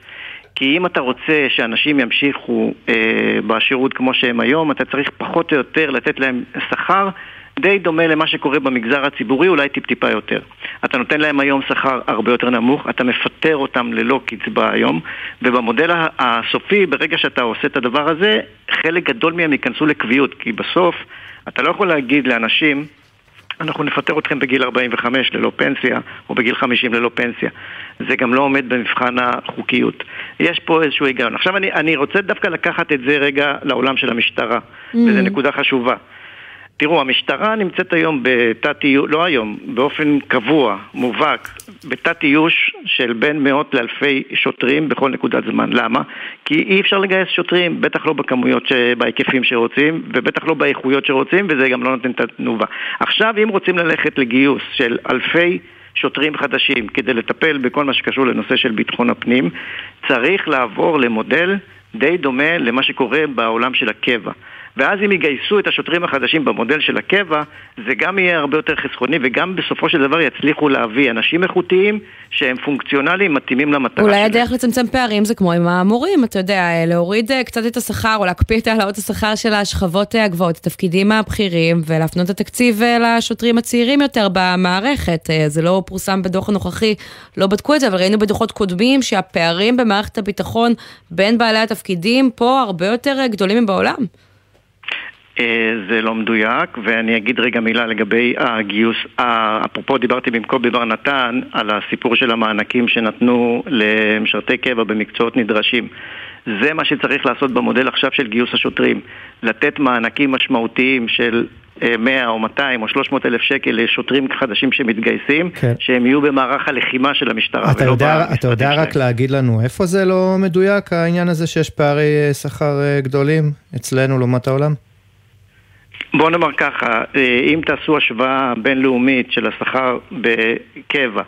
S8: כי אם אתה רוצה שאנשים ימשיכו אה, בשירות כמו שהם היום, אתה צריך פחות או יותר לתת להם שכר די דומה למה שקורה במגזר הציבורי, אולי טיפ-טיפה יותר. אתה נותן להם היום שכר הרבה יותר נמוך, אתה מפטר אותם ללא קצבה היום, ובמודל הסופי, ברגע שאתה עושה את הדבר הזה, חלק גדול מהם ייכנסו לקביעות, כי בסוף אתה לא יכול להגיד לאנשים אנחנו נפטר אתכם בגיל 45 ללא פנסיה, או בגיל 50 ללא פנסיה. זה גם לא עומד במבחן החוקיות. יש פה איזשהו היגיון. עכשיו אני, אני רוצה דווקא לקחת את זה רגע לעולם של המשטרה, mm-hmm. וזו נקודה חשובה. תראו, המשטרה נמצאת היום בתת איוש, לא היום, באופן קבוע, מובהק, בתת איוש של בין מאות לאלפי שוטרים בכל נקודת זמן. למה? כי אי אפשר לגייס שוטרים, בטח לא בכמויות, ש... בהיקפים שרוצים, ובטח לא באיכויות שרוצים, וזה גם לא נותן את התנובה. עכשיו, אם רוצים ללכת לגיוס של אלפי... שוטרים חדשים כדי לטפל בכל מה שקשור לנושא של ביטחון הפנים, צריך לעבור למודל די דומה למה שקורה בעולם של הקבע. ואז אם יגייסו את השוטרים החדשים במודל של הקבע, זה גם יהיה הרבה יותר חסכוני, וגם בסופו של דבר יצליחו להביא אנשים איכותיים שהם פונקציונליים, מתאימים למטרה
S5: אולי הדרך לצמצם פערים זה כמו עם המורים, אתה יודע, להוריד אה, קצת את השכר, או להקפיא את העלאות השכר של השכבות אה, הגבוהות, התפקידים הבכירים, ולהפנות את התקציב אה, לשוטרים הצעירים יותר במערכת. זה לא פורסם בדוח הנוכחי, לא בדקו את זה, אבל ראינו בדוחות קודמים שהפערים במערכת הביטחון בין בעלי התפקידים פה הרבה יותר גדולים מבעולם.
S8: אה, זה לא מדויק, ואני אגיד רגע מילה לגבי הגיוס. אפרופו דיברתי במקום בבר נתן על הסיפור של המענקים שנתנו למשרתי קבע במקצועות נדרשים. זה מה שצריך לעשות במודל עכשיו של גיוס השוטרים. לתת מענקים משמעותיים של 100 אה, או 200 או 300 אלף שקל לשוטרים חדשים שמתגייסים, כן. שהם יהיו במערך הלחימה של המשטרה.
S6: אתה יודע, אתה יודע רק להגיד לנו איפה זה לא מדויק, העניין הזה שיש פערי אה, שכר גדולים אצלנו לעומת העולם?
S8: בוא נאמר ככה, אה, אם תעשו השוואה בינלאומית של השכר בקבע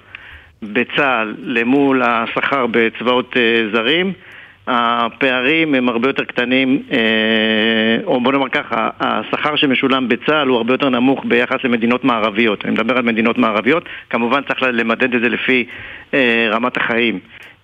S8: בצה"ל למול השכר בצבאות אה, זרים, הפערים הם הרבה יותר קטנים, אה, או בוא נאמר ככה, השכר שמשולם בצה"ל הוא הרבה יותר נמוך ביחס למדינות מערביות. אני מדבר על מדינות מערביות, כמובן צריך למדד את זה לפי רמת החיים.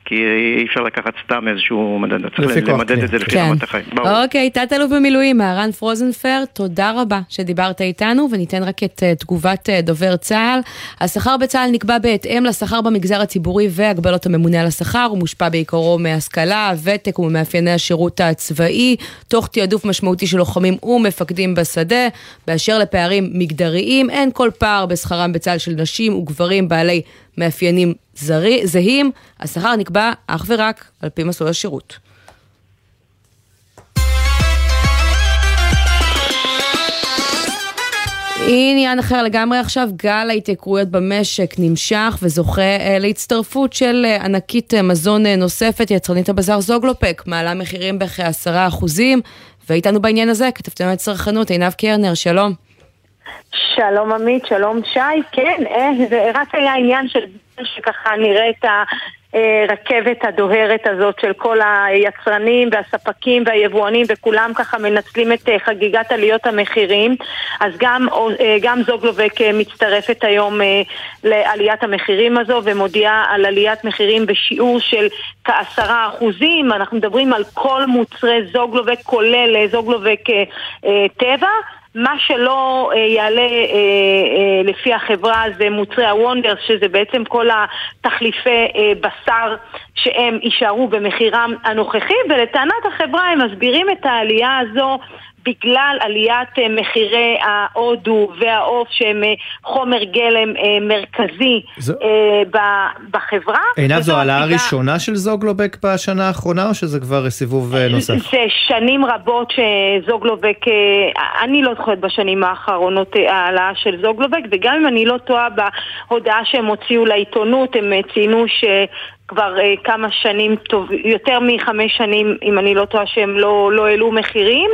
S8: כי אי אפשר לקחת סתם איזשהו מדד, צריך למדד את זה לפי כן. רמת החיים.
S5: אוקיי, תת-אלוף במילואים, מהרן פרוזנפר, תודה רבה שדיברת איתנו, וניתן רק את uh, תגובת uh, דובר צה"ל. השכר בצה"ל נקבע בהתאם לשכר במגזר הציבורי והגבלות הממונה על השכר, הוא מושפע בעיקרו מהשכלה, ותק וממאפייני השירות הצבאי, תוך תעדוף משמעותי של לוחמים ומפקדים בשדה. באשר לפערים מגדריים, אין כל פער בשכרם בצה"ל של נשים וגברים בעלי מאפיינים זרי, זהים, השכר נקבע אך ורק על פי מסלול השירות. עניין אחר לגמרי עכשיו, גל ההתייקרויות במשק נמשך וזוכה אה, להצטרפות של אה, ענקית אה, מזון נוספת, יצרנית הבזאר זוגלופק, מעלה מחירים בכ-10%, ואיתנו בעניין הזה כתבתי לנו את צרכנות, עינב קרנר, שלום.
S9: שלום עמית, שלום שי, כן, זה רק היה עניין של שככה נראה את. הרכבת הדוהרת הזאת של כל היצרנים והספקים והיבואנים וכולם ככה מנצלים את אה, חגיגת עליות המחירים. אז גם, אה, גם זוגלובק אה, מצטרפת היום לעליית המחירים הזו ומודיעה על עליית מחירים בשיעור של כעשרה אחוזים. אנחנו מדברים על כל מוצרי זוגלובק כולל זוגלובק טבע מה שלא אה, יעלה אה, אה, לפי החברה זה מוצרי הוונדרס, שזה בעצם כל התחליפי אה, בשר שהם יישארו במחירם הנוכחי, ולטענת החברה הם מסבירים את העלייה הזו בגלל עליית אה, מחירי ההודו והעוף שהם אה, חומר גלם אה, מרכזי זו... בחברה.
S6: עינב, זו העלאה ראשונה של זוגלובק בשנה האחרונה או שזה כבר סיבוב נוסף?
S9: זה שנים רבות שזוגלובק, אני לא זוכרת בשנים האחרונות העלאה של זוגלובק וגם אם אני לא טועה בהודעה שהם הוציאו לעיתונות הם ציינו ש... כבר uh, כמה שנים, טוב, יותר מחמש שנים, אם אני לא טועה, שהם לא, לא העלו מחירים,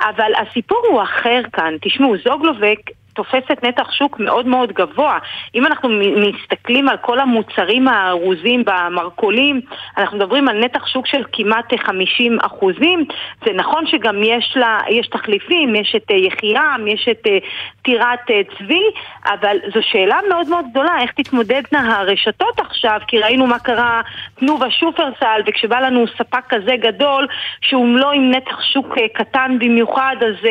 S9: אבל הסיפור הוא אחר כאן. תשמעו, זוגלובק תופסת נתח שוק מאוד מאוד גבוה. אם אנחנו מסתכלים על כל המוצרים הארוזים במרכולים, אנחנו מדברים על נתח שוק של כמעט 50 אחוזים. זה נכון שגם יש לה, יש תחליפים, יש את אה, יחיעם, יש את אה, טירת אה, צבי, אבל זו שאלה מאוד מאוד גדולה, איך תתמודדנה הרשתות עכשיו, כי ראינו מה קרה תנובה שופרסל, וכשבא לנו ספק כזה גדול, שהוא לא עם נתח שוק קטן במיוחד, אז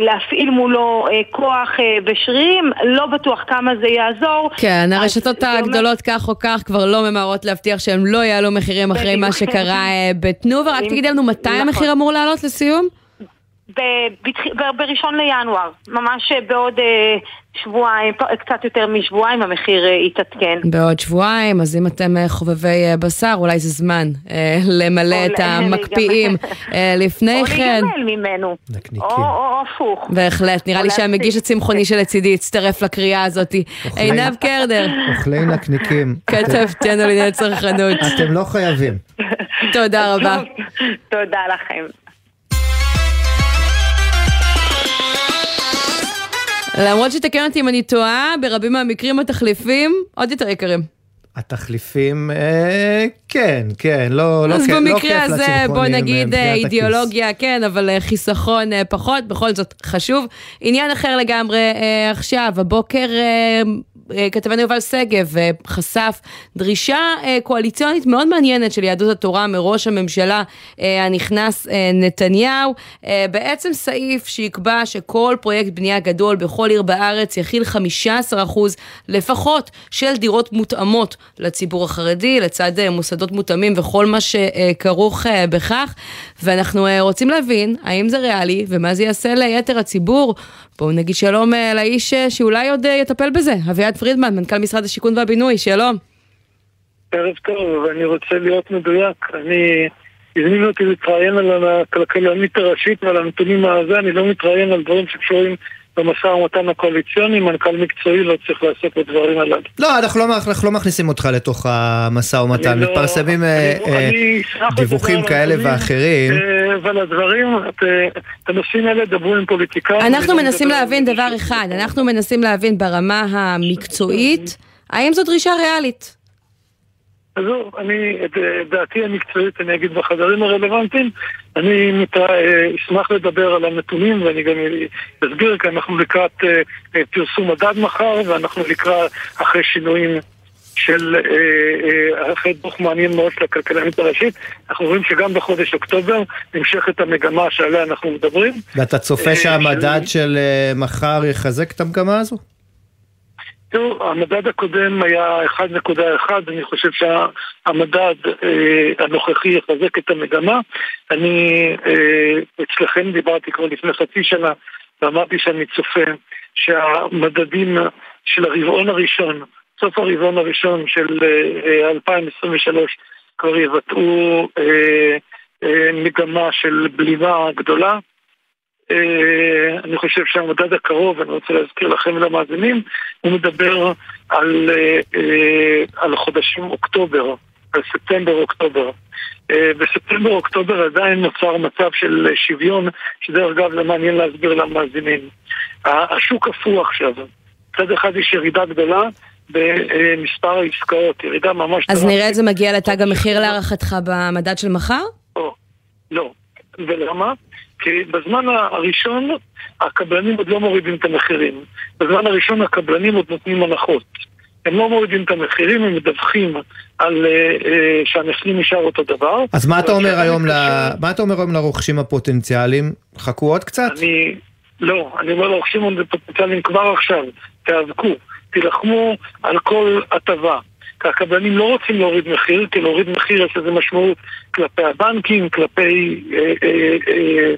S9: להפעיל מולו כוח כוח אה, ושרירים, לא בטוח כמה זה יעזור.
S5: כן, הרשתות הגדולות כך או כך כבר לא ממהרות להבטיח שהם לא יעלו מחירים אחרי מה שקרה אה, בתנובה. רק תגידי לנו מתי נכון. המחיר אמור לעלות לסיום?
S9: בראשון לינואר, ממש בעוד אה, שבועיים, קצת יותר משבועיים המחיר אה, יתעדכן.
S5: בעוד שבועיים, אז אם אתם אה, חובבי בשר, אולי זה זמן למלא את המקפיאים לפני כן.
S9: או להיגמל ממנו, או הפוך.
S5: בהחלט, נראה לי שהמגיש הצמחוני שלצידי יצטרף לקריאה הזאת. עינב קרדר.
S6: אוכלי נקניקים.
S5: כתבתנו לעניין צרכנות.
S6: אתם לא חייבים.
S5: תודה רבה.
S9: תודה לכם.
S5: למרות שתקן אותי אם אני טועה, ברבים מהמקרים התחליפים עוד יותר יקרים.
S6: התחליפים, אה, כן, כן, לא, לא,
S5: אז לא במקרה הזה, בוא נגיד אה, אידיאולוגיה, הכיס. כן, אבל אה, חיסכון אה, פחות, בכל זאת חשוב. עניין אחר לגמרי אה, עכשיו, הבוקר אה, אה, כתבנו יובל שגב אה, חשף דרישה אה, קואליציונית מאוד מעניינת של יהדות התורה מראש הממשלה הנכנס נתניהו. בעצם סעיף שיקבע שכל פרויקט בנייה גדול בכל עיר בארץ יכיל 15% לפחות של דירות מותאמות לציבור החרדי, לצד מוסדות מותאמים וכל מה שכרוך בכך. ואנחנו רוצים להבין האם זה ריאלי ומה זה יעשה ליתר הציבור. בואו נגיד שלום לאיש שאולי עוד יטפל בזה, אביעד פרידמן, מנכ"ל משרד השיכון והבינוי, שלום.
S10: ערב טוב, אני רוצה להיות מדויק. אני... הזמינו אותי להתראיין על הכלכלנית הראשית ועל הנתונים הזה, אני לא מתראיין על דברים שקשורים במשא ומתן הקואליציוני, מנכ"ל מקצועי לא צריך לעסוק בדברים הללו.
S6: לא, אנחנו לא, אנחנו לא מכניסים אותך לתוך המשא ומתן, לא- מתפרסמים אה, אה, דיווחים כאלה ואחרים.
S10: אה, אבל הדברים, את הנושאים האלה דברו עם פוליטיקאים.
S5: אנחנו לא מנסים להבין דבר אחד, אנחנו מנסים להבין ברמה המקצועית, האם זו דרישה ריאלית?
S10: עזוב, אני, את דעתי המקצועית אני אגיד בחדרים הרלוונטיים. אני מתרא, אשמח לדבר על הנתונים ואני גם אסביר כי אנחנו לקראת אה, אה, פרסום מדד מחר ואנחנו לקראת אחרי שינויים של, אה, אחרי דוח מעניין מאוד של הכלכלנית הראשית, אנחנו רואים שגם בחודש אוקטובר נמשכת המגמה שעליה אנחנו מדברים.
S6: ואתה צופה שהמדד של מחר יחזק את המגמה הזו?
S10: תראו, המדד הקודם היה 1.1, אני חושב שהמדד אה, הנוכחי יחזק את המגמה. אני אה, אצלכם דיברתי כבר לפני חצי שנה ואמרתי שאני צופה שהמדדים של הרבעון הראשון, סוף הרבעון הראשון של אה, 2023 כבר יבטאו אה, אה, מגמה של בלימה גדולה. אה, אני חושב שהמדד הקרוב, אני רוצה להזכיר לכם ולמאזינים, הוא מדבר על, אה, אה, על חודשים אוקטובר, על ספטמבר-אוקטובר. בספטמבר-אוקטובר עדיין נוצר מצב של שוויון, שדרך אגב זה מעניין להסביר למאזינים. השוק קפוא עכשיו. מצד אחד יש ירידה גדולה במספר העסקאות, ירידה ממש...
S5: אז נראה את זה מגיע לתג המחיר להערכתך במדד של מחר?
S10: לא, לא. ולמה? כי בזמן הראשון הקבלנים עוד לא מורידים את המחירים. בזמן הראשון הקבלנים עוד נותנים הנחות. הם לא מורידים את המחירים, הם מדווחים על uh, uh, שהמחירים נשאר אותו דבר.
S6: אז מה אתה אומר היום, ל... מה אתה אומר היום לרוכשים הפוטנציאליים? חכו עוד קצת?
S10: אני, לא, אני אומר לרוכשים הפוטנציאליים כבר עכשיו, תיאבקו, תילחמו על כל הטבה. כי הקבלנים לא רוצים להוריד מחיר, כי להוריד מחיר יש לזה משמעות כלפי הבנקים, כלפי... אה, אה, אה,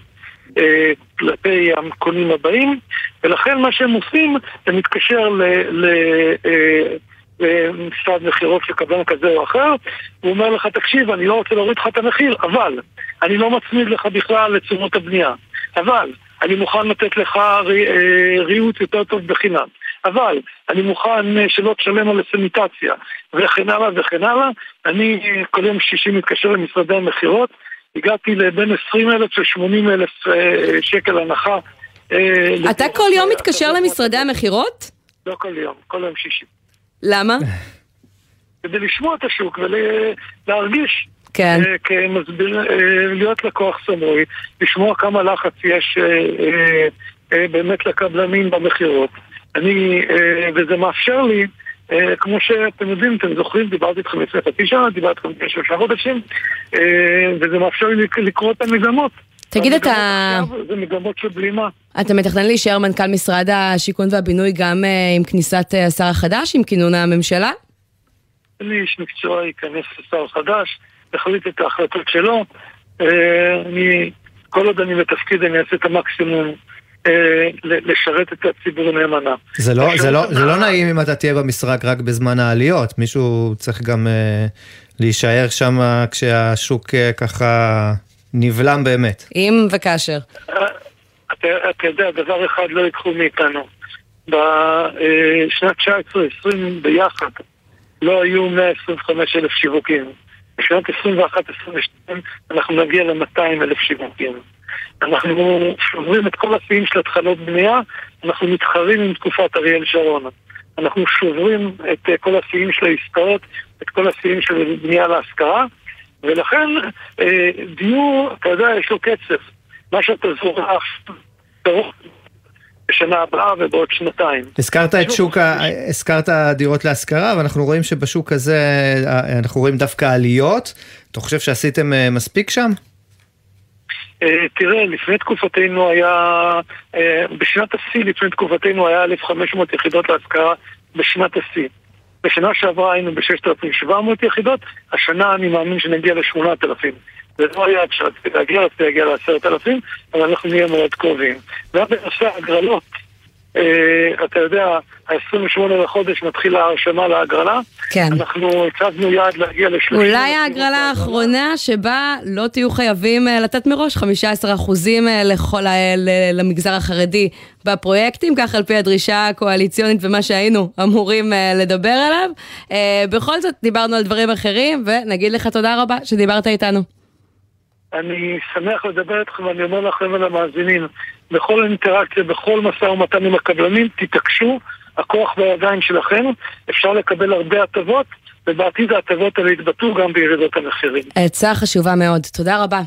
S10: אה, כלפי הקונים הבאים, ולכן מה שהם עושים, זה מתקשר אה, למשרד מכירות של קבלן כזה או אחר, הוא אומר לך, תקשיב, אני לא רוצה להוריד לך את המחיר, אבל אני לא מצמיד לך בכלל לתשומות הבנייה, אבל אני מוכן לתת לך אה, ריהוט יותר טוב בחינם. אבל אני מוכן שלא תשלם על הסניטציה וכן הלאה וכן הלאה. אני כל יום שישי מתקשר למשרדי המכירות הגעתי לבין 20 אלף ל-80 אלף אה, שקל הנחה.
S5: אה, אתה כל יום מתקשר למשרדי המכירות?
S10: לא כל יום, כל יום שישי.
S5: למה?
S10: כדי לשמוע את השוק ולהרגיש.
S5: כן.
S10: אה, כמסביר, להיות לקוח סמוי, לשמוע כמה לחץ יש באמת לקבלנים במכירות. אני, וזה מאפשר לי אה, כמו שאתם יודעים, אתם זוכרים, דיברתי איתכם לפני חצי שנה, דיברתי איתכם לפני שלושה חודשים, אה, וזה מאפשר לי לקרוא את המגמות.
S5: תגיד, אתה...
S10: זה מגמות של בלימה.
S5: אתה מתכנן להישאר מנכ"ל משרד השיכון והבינוי גם אה, עם כניסת השר החדש, עם כינון הממשלה?
S10: אני איש מקצוע ייכנס לשר חדש, יחליט את ההחלטות שלו. אני, כל עוד אני בתפקיד, אני אעשה את המקסימום אה, לשרת את הציבור נאמנה.
S6: זה לא, זה, לא, זה לא נעים אם אתה תהיה במשחק רק בזמן העליות, מישהו צריך גם uh, להישאר שם כשהשוק uh, ככה נבלם באמת.
S5: אם וכאשר.
S10: אתה, אתה יודע, דבר אחד לא ייקחו מאיתנו. בשנת 19-20 ביחד לא היו 125 אלף שיווקים. בשנת 21-22 אנחנו נגיע ל-200 אלף שיווקים. אנחנו שוברים את כל השיאים של התחלות בנייה, אנחנו מתחרים עם תקופת אריאל שרון. אנחנו שוברים את אה, כל השיאים של העסקאות, את כל השיאים של בנייה להשכרה, ולכן אה, דיור, אתה יודע, יש לו קצב. מה שאתה זורח, בשנה הבאה ובעוד שנתיים.
S6: הזכרת את שוק. הזכרת דירות להשכרה, ואנחנו רואים שבשוק הזה, אה, אנחנו רואים דווקא עליות. אתה חושב שעשיתם מספיק שם?
S10: אה, תראה, לפני תקופתנו היה, אה, בשנת השיא לפני תקופתנו היה 1,500 יחידות להשכרה בשנת השיא. בשנה שעברה היינו ב-6,700 יחידות, השנה אני מאמין שנגיע ל-8,000. זה לא היה כשרציתי להגיע, רציתי להגיע ל-10,000, אבל אנחנו נהיה מאוד קרובים. והיה בנושא ההגרלות, אתה יודע, ה-28 לחודש מתחילה ההרשמה להגרלה.
S5: כן.
S10: אנחנו הצבנו יעד להגיע ל-30.
S5: אולי ההגרלה האחרונה שבה לא תהיו חייבים אה, לתת מראש 15% אה, לכל, למגזר החרדי בפרויקטים, כך על פי הדרישה הקואליציונית ומה שהיינו אמורים לדבר עליו. בכל זאת, דיברנו על דברים אחרים, ונגיד לך תודה רבה שדיברת איתנו.
S10: אני שמח לדבר איתכם ואני אומר לכם ולמאזינים, בכל אינטראקציה, בכל משא ומתן עם הקבלנים, תתעקשו, הכוח בידיים שלכם, אפשר לקבל הרבה הטבות, ובעתיד ההטבות האלה יתבטאו גם בירידות המחירים.
S5: עצה חשובה מאוד, תודה רבה.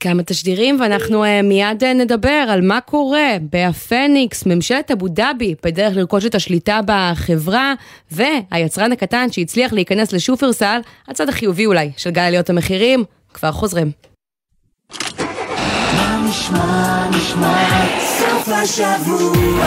S5: כמה תשדירים, ואנחנו uh, מיד uh, נדבר על מה קורה בהפניקס, ממשלת אבו דאבי, בדרך לרכוש את השליטה בחברה, והיצרן הקטן שהצליח להיכנס לשופרסל, הצד החיובי אולי של גל עליות המחירים, כבר חוזרים. נשמע, נשמע, סוף השבוע,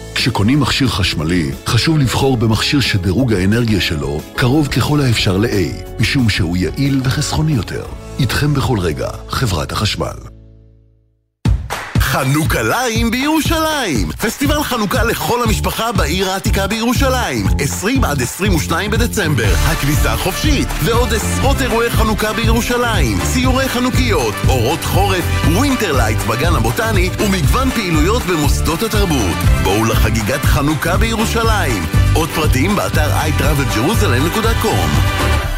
S11: כשקונים מכשיר חשמלי, חשוב לבחור במכשיר שדירוג האנרגיה שלו קרוב ככל האפשר ל-A, משום שהוא יעיל וחסכוני יותר. איתכם בכל רגע, חברת החשמל.
S12: חנוכליים בירושלים! פסטיבל חנוכה לכל המשפחה בעיר העתיקה בירושלים. 20 עד 22 בדצמבר הכניסה חופשית ועוד עשרות אירועי חנוכה בירושלים. ציורי חנוכיות, אורות חורף, Winterlight בגן הבוטני ומגוון פעילויות במוסדות התרבות. בואו לחגיגת חנוכה בירושלים. עוד פרטים באתר iTravelJerusalem.com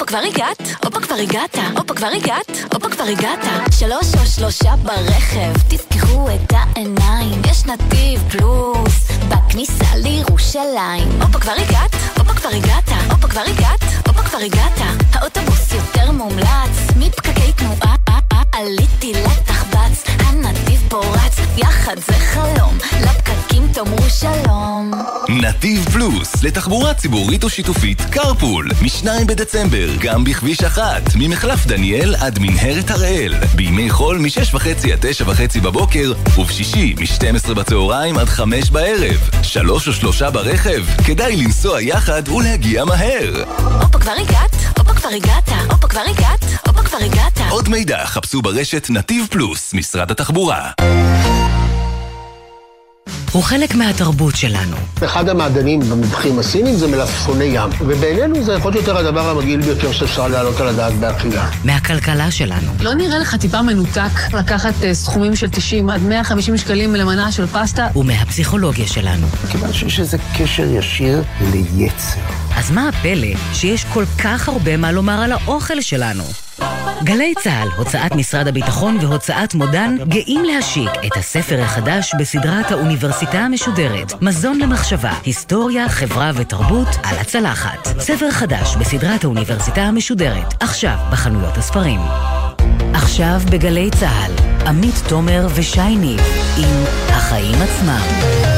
S13: הופה כבר הגעת, הופה כבר הגעת, הופה כבר הגעת, הופה כבר הגעת. שלוש או שלושה ברכב, תפקחו את העיניים, יש נתיב פלוס, בכניסה לירושלים. הופה כבר הגעת, הופה כבר הגעת, הופה כבר הגעת, הופה כבר הגעת. האוטובוס יותר מומלץ, מפקקי תנועה, עליתי לתחבץ, הנתיב פורץ, יחד זה חלום, לפקקים תאמרו שלום.
S12: נתיב פלוס, לתחבורה ציבורית או שיתופית, קרפול, מ-2 בדצמבר, גם בכביש אחת, ממחלף דניאל עד מנהרת הראל, בימי חול מ-6.5 עד 9.5 בבוקר, ובשישי מ-12 בצהריים עד 5 בערב. שלוש או שלושה ברכב, כדאי לנסוע יחד ולהגיע מהר.
S13: הופה כבר הגעת, הופה כבר הגעת, הופה כבר הגעת, הופה כבר הגעת.
S12: עוד מידע חפשו ברשת נתיב פלוס, משרד התחבורה.
S2: הוא חלק מהתרבות שלנו.
S14: אחד המעדנים במבחים הסינים זה מלפפוני ים, ובינינו זה יכול להיות יותר הדבר המגעיל ביותר שאפשר להעלות על הדעת באכילה.
S2: מהכלכלה שלנו.
S15: לא נראה לך טיפה מנותק לקחת uh, סכומים של 90 עד 150 שקלים למנה של פסטה?
S2: ומהפסיכולוגיה שלנו.
S14: מכיוון שיש איזה קשר ישיר ליצר.
S2: אז מה הפלא שיש כל כך הרבה מה לומר על האוכל שלנו? גלי צה"ל, הוצאת משרד הביטחון והוצאת מודן גאים להשיק את הספר החדש בסדרת האוניברסיטה המשודרת, מזון למחשבה, היסטוריה, חברה ותרבות על הצלחת. ספר חדש בסדרת האוניברסיטה המשודרת, עכשיו בחנויות הספרים. עכשיו בגלי צה"ל, עמית תומר ושי ניב עם החיים עצמם.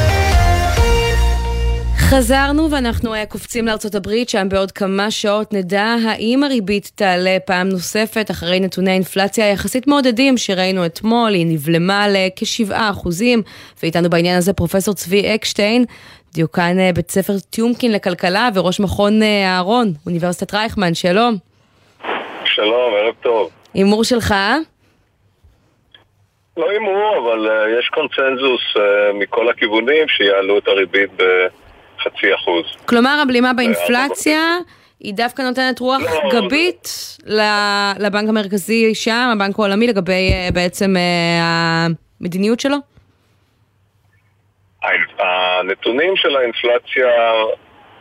S5: חזרנו ואנחנו uh, קופצים לארצות הברית, שם בעוד כמה שעות נדע האם הריבית תעלה פעם נוספת אחרי נתוני האינפלציה היחסית מעודדים שראינו אתמול, היא נבלמה לכ-7 אחוזים, ואיתנו בעניין הזה פרופסור צבי אקשטיין, דיוקן uh, בית ספר טיומקין לכלכלה וראש מכון uh, אהרון, אוניברסיטת רייכמן, שלום.
S16: שלום, ערב טוב.
S5: הימור שלך?
S16: לא הימור, אבל uh, יש קונצנזוס uh, מכל הכיוונים שיעלו את הריבית ב... חצי אחוז.
S5: כלומר, הבלימה באינפלציה היא דווקא נותנת רוח לא, גבית לבנק המרכזי שם, הבנק העולמי, לגבי אה, בעצם אה, המדיניות שלו?
S16: הנתונים של האינפלציה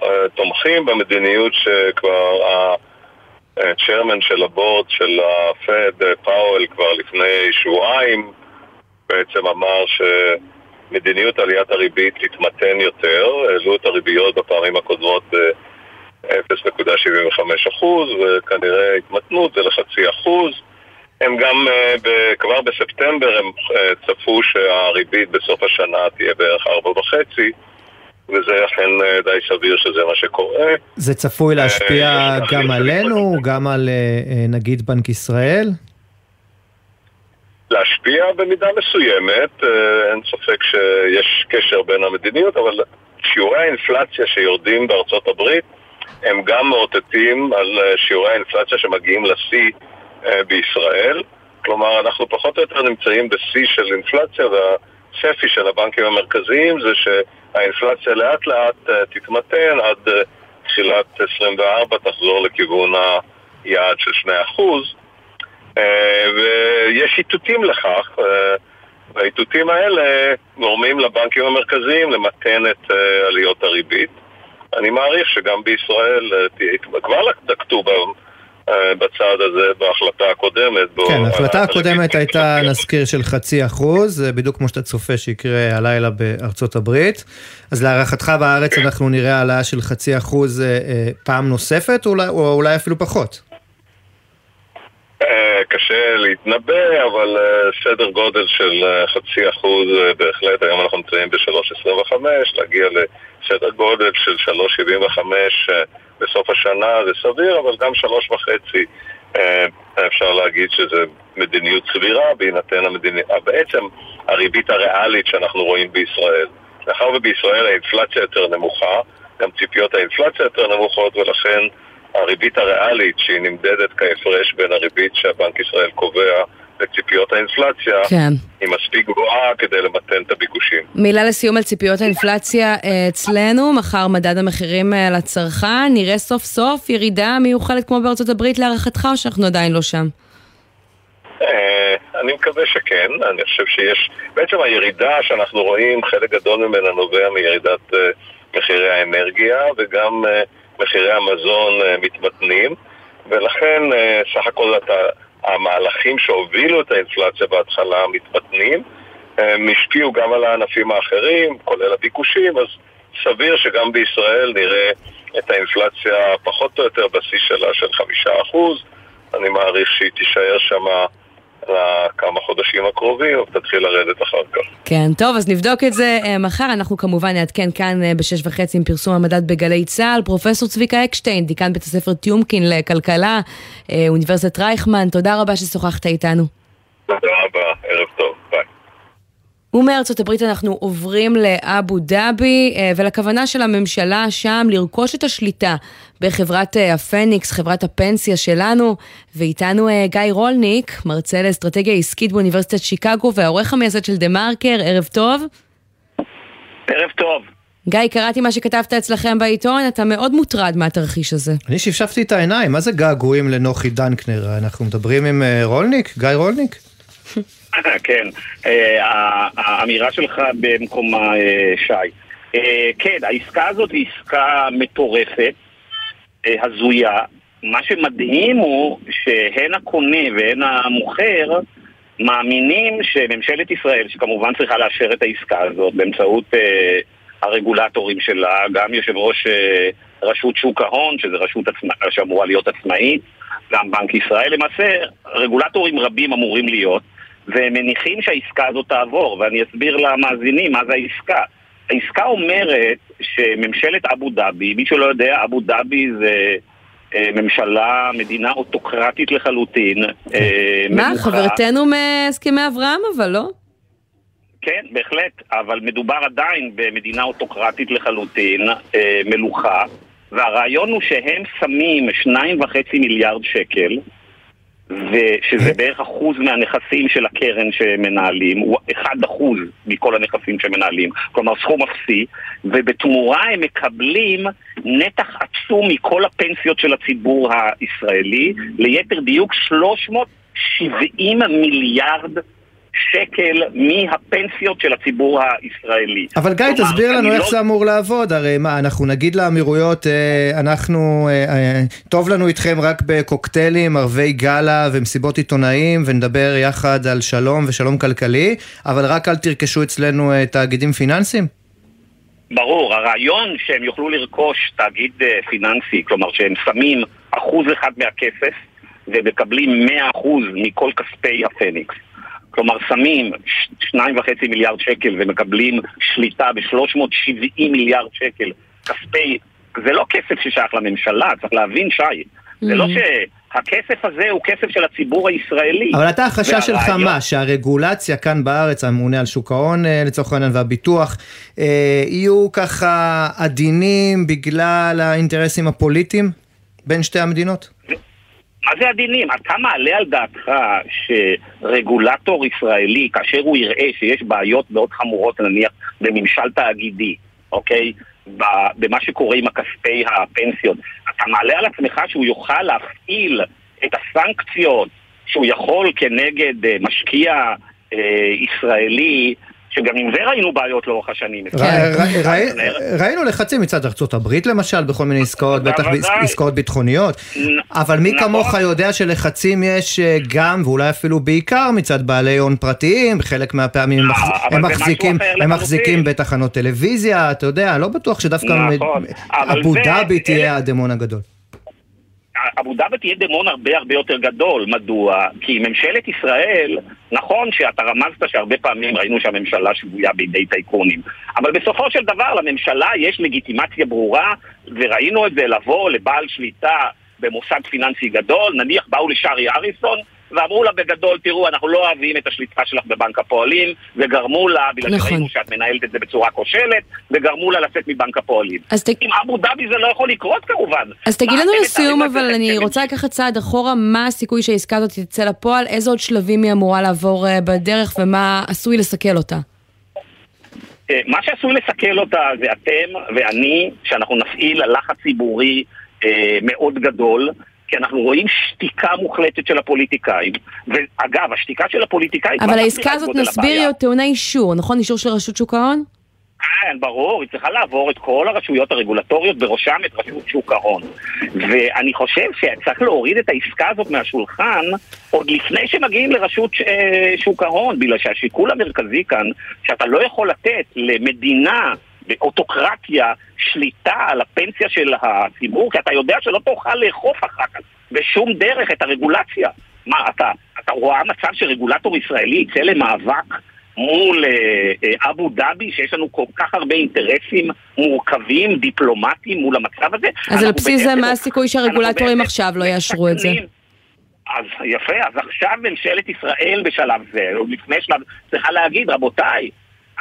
S16: אה, תומכים במדיניות שכבר הצ'רמן של הבורד של הפד, פאוול, כבר לפני שבועיים בעצם אמר ש... מדיניות עליית הריבית תתמתן יותר, העלו את הריביות בפעמים הקודמות ב-0.75% וכנראה התמתנות זה לחצי אחוז. הם גם ב- כבר בספטמבר הם uh, צפו שהריבית בסוף השנה תהיה בערך 4.5 וזה אכן uh, די סביר שזה מה שקורה.
S6: זה צפוי להשפיע גם עלינו, גם על נגיד בנק ישראל?
S16: להשפיע במידה מסוימת, אה, אין ספק שיש קשר בין המדיניות, אבל שיעורי האינפלציה שיורדים בארצות הברית הם גם מאותתים על אה, שיעורי האינפלציה שמגיעים לשיא אה, בישראל. כלומר, אנחנו פחות או יותר נמצאים בשיא של אינפלציה והצפי של הבנקים המרכזיים זה שהאינפלציה לאט לאט תתמתן עד תחילת 24 תחזור לכיוון היעד של 2%. אה, ויש איתותים לכך, אה, והאיתותים האלה גורמים לבנקים המרכזיים למתן את אה, עליות הריבית. אני מעריך שגם בישראל כבר נקטו אה, בצעד הזה בהחלטה הקודמת.
S6: כן, ההחלטה הקודמת הייתה, נזכיר, של חצי אחוז, בדיוק כמו שאתה צופה שיקרה הלילה בארצות הברית. אז להערכתך בארץ אנחנו נראה העלאה של חצי אחוז פעם נוספת, או אולי אפילו פחות?
S16: קשה להתנבא, אבל סדר גודל של חצי אחוז בהחלט, היום אנחנו נמצאים ב-3.25, להגיע לסדר גודל של 3.75 בסוף השנה זה סביר, אבל גם שלוש וחצי אפשר להגיד שזה מדיניות סבירה בהינתן המדיניות, בעצם הריבית הריאלית שאנחנו רואים בישראל. מאחר ובישראל האינפלציה יותר נמוכה, גם ציפיות האינפלציה יותר נמוכות ולכן הריבית הריאלית שהיא נמדדת כהפרש בין הריבית שהבנק ישראל קובע לציפיות האינפלציה,
S5: כן.
S16: היא מספיק גבוהה כדי למתן את הביקושים.
S5: מילה לסיום על ציפיות האינפלציה אה, אצלנו, מחר מדד המחירים אה, לצרכן, נראה סוף סוף ירידה מיוחדת כמו בארצות הברית להערכתך או שאנחנו עדיין לא שם?
S16: אה, אני מקווה שכן, אני חושב שיש, בעצם הירידה שאנחנו רואים, חלק גדול ממנה נובע מירידת מחירי האנרגיה וגם מחירי המזון מתמתנים ולכן סך הכל אתה המהלכים שהובילו את האינפלציה בהתחלה מתמתנים, הם השפיעו גם על הענפים האחרים, כולל הביקושים, אז סביר שגם בישראל נראה את האינפלציה פחות או יותר בשיא שלה של חמישה אחוז. אני מעריך שהיא תישאר שמה לכמה חודשים הקרובים, ותתחיל לרדת אחר כך.
S5: כן, טוב, אז נבדוק את זה uh, מחר. אנחנו כמובן נעדכן כאן uh, בשש וחצי עם פרסום המדד בגלי צה"ל. פרופסור צביקה אקשטיין, דיקן בית הספר טיומקין לכלכלה, uh, אוניברסיטת רייכמן, תודה רבה ששוחחת איתנו.
S16: תודה רבה, ערב טוב, ביי.
S5: ומארצות הברית אנחנו עוברים לאבו דאבי ולכוונה של הממשלה שם לרכוש את השליטה בחברת הפניקס, חברת הפנסיה שלנו, ואיתנו גיא רולניק, מרצה לאסטרטגיה עסקית באוניברסיטת שיקגו והעורך המייסד של דה מרקר, ערב טוב.
S17: ערב טוב.
S5: גיא, קראתי מה שכתבת אצלכם בעיתון, אתה מאוד מוטרד מהתרחיש הזה.
S6: אני שפשפתי את העיניים, מה זה געגועים לנוחי דנקנר? אנחנו מדברים עם רולניק? גיא רולניק?
S17: כן, האמירה שלך במקומה, שי. כן, העסקה הזאת היא עסקה מטורפת, הזויה. מה שמדהים הוא שהן הקונה והן המוכר מאמינים שממשלת ישראל, שכמובן צריכה לאשר את העסקה הזאת באמצעות הרגולטורים שלה, גם יושב ראש רשות שוק ההון, שזו רשות עצמא, שאמורה להיות עצמאית, גם בנק ישראל, למעשה רגולטורים רבים אמורים להיות. והם מניחים שהעסקה הזאת תעבור, ואני אסביר למאזינים מה זה העסקה. העסקה אומרת שממשלת אבו דאבי, מי שלא יודע, אבו דאבי זה אה, ממשלה, מדינה אוטוקרטית לחלוטין. אה,
S5: מה,
S17: מלוכה.
S5: חברתנו מהסכמי אברהם אבל, לא?
S17: כן, בהחלט, אבל מדובר עדיין במדינה אוטוקרטית לחלוטין, אה, מלוכה, והרעיון הוא שהם שמים שניים וחצי מיליארד שקל ושזה בערך אחוז מהנכסים של הקרן שמנהלים, הוא אחד אחוז מכל הנכסים שמנהלים, כלומר סכום אפסי, ובתמורה הם מקבלים נתח עצום מכל הפנסיות של הציבור הישראלי, ליתר דיוק 370 מיליארד שקל מהפנסיות של הציבור הישראלי.
S6: אבל גיא, תסביר לנו איך
S17: לא-
S6: זה אמור לעבוד, הרי מה, אנחנו נגיד לאמירויות, אה, אנחנו, אה, אה, טוב לנו איתכם רק בקוקטיילים, ערבי גאלה ומסיבות עיתונאים, ונדבר יחד על שלום ושלום כלכלי, אבל רק אל תרכשו אצלנו אה, תאגידים פיננסיים?
S17: ברור, הרעיון שהם יוכלו לרכוש תאגיד אה, פיננסי, כלומר שהם שמים אחוז אחד מהכסף ומקבלים מאה אחוז מכל כספי הפניקס. כלומר שמים ש- שניים וחצי מיליארד שקל ומקבלים שליטה ב-370 מיליארד שקל כספי, זה לא כסף ששייך לממשלה, צריך להבין שי. זה לא שהכסף הזה הוא כסף של הציבור הישראלי.
S6: אבל אתה החשש שלך מה? שהרגולציה כאן בארץ, הממונה על שוק ההון אה, לצורך העניין והביטוח, אה, יהיו ככה עדינים בגלל האינטרסים הפוליטיים בין שתי המדינות?
S17: מה זה הדינים? אתה מעלה על דעתך שרגולטור ישראלי, כאשר הוא יראה שיש בעיות מאוד חמורות, נניח בממשל תאגידי, אוקיי? במה שקורה עם הכספי הפנסיות, אתה מעלה על עצמך שהוא יוכל להפעיל את הסנקציות שהוא יכול כנגד אה, משקיע אה, ישראלי שגם עם זה ראינו בעיות לאורך השנים.
S6: ראינו לחצים מצד ארצות הברית למשל, בכל מיני עסקאות, בטח עסקאות ביטחוניות, אבל מי
S17: נכון.
S6: כמוך יודע שלחצים יש אה, גם, ואולי אפילו בעיקר, מצד בעלי הון פרטיים, חלק מהפעמים הם
S17: זה
S6: מחזיקים- בתחנות טלוויזיה, אתה יודע, לא בטוח שדווקא
S17: נכון, אבל
S6: אבו דאבי תהיה הדמון הגדול.
S17: אבו דאבי תהיה דמון הרבה הרבה יותר גדול. מדוע? כי ממשלת ישראל, נכון שאתה רמזת שהרבה פעמים ראינו שהממשלה שבויה בידי טייקונים, אבל בסופו של דבר לממשלה יש לגיטימציה ברורה, וראינו את זה לבוא לבעל שליטה במוסד פיננסי גדול, נניח באו לשארי אריסון, ואמרו לה בגדול, תראו, אנחנו לא אוהבים את השליטה שלך בבנק הפועלים, וגרמו לה, בגלל
S5: נכון.
S17: שראינו שאת מנהלת את זה בצורה כושלת, וגרמו לה לצאת מבנק הפועלים.
S5: אז ת-
S17: עם אבו דאבי זה לא יכול לקרות כמובן.
S5: אז תגיד לנו לסיום, אבל אני? רוצה לקחת צעד אחורה, מה הסיכוי שהעסקה הזאת תצא לפועל, איזה עוד שלבים היא אמורה לעבור אה, בדרך ומה עשוי לסכל אותה?
S17: אה, מה שעשוי לסכל אותה זה אתם ואני, שאנחנו נפעיל לחץ ציבורי אה, מאוד גדול, כי אנחנו רואים שתיקה מוחלטת של הפוליטיקאים. ואגב, השתיקה של הפוליטיקאים...
S5: אבל
S17: כבר
S5: העסקה הזאת, נסביר, טעונה אישור, נכון? אישור של רשות שוק ההון?
S17: כן, ברור, היא צריכה לעבור את כל הרשויות הרגולטוריות, בראשם את רשות שוק ההון. ואני חושב שצריך להוריד את העסקה הזאת מהשולחן עוד לפני שמגיעים לרשות אה, שוק ההון, בגלל שהשיקול המרכזי כאן, שאתה לא יכול לתת למדינה באוטוקרטיה שליטה על הפנסיה של הציבור, כי אתה יודע שלא תוכל לאכוף אחר כך בשום דרך את הרגולציה. מה, אתה, אתה רואה מצב שרגולטור ישראלי יצא למאבק מול אה, אה, אבו דאבי, שיש לנו כל כך הרבה אינטרסים מורכבים, דיפלומטיים מול המצב הזה.
S5: אז על בסיס זה, מה הסיכוי שהרגולטורים עכשיו לא יאשרו את זה?
S17: אז יפה, אז עכשיו ממשלת ישראל בשלב זה, או לפני שלב, צריכה להגיד, רבותיי,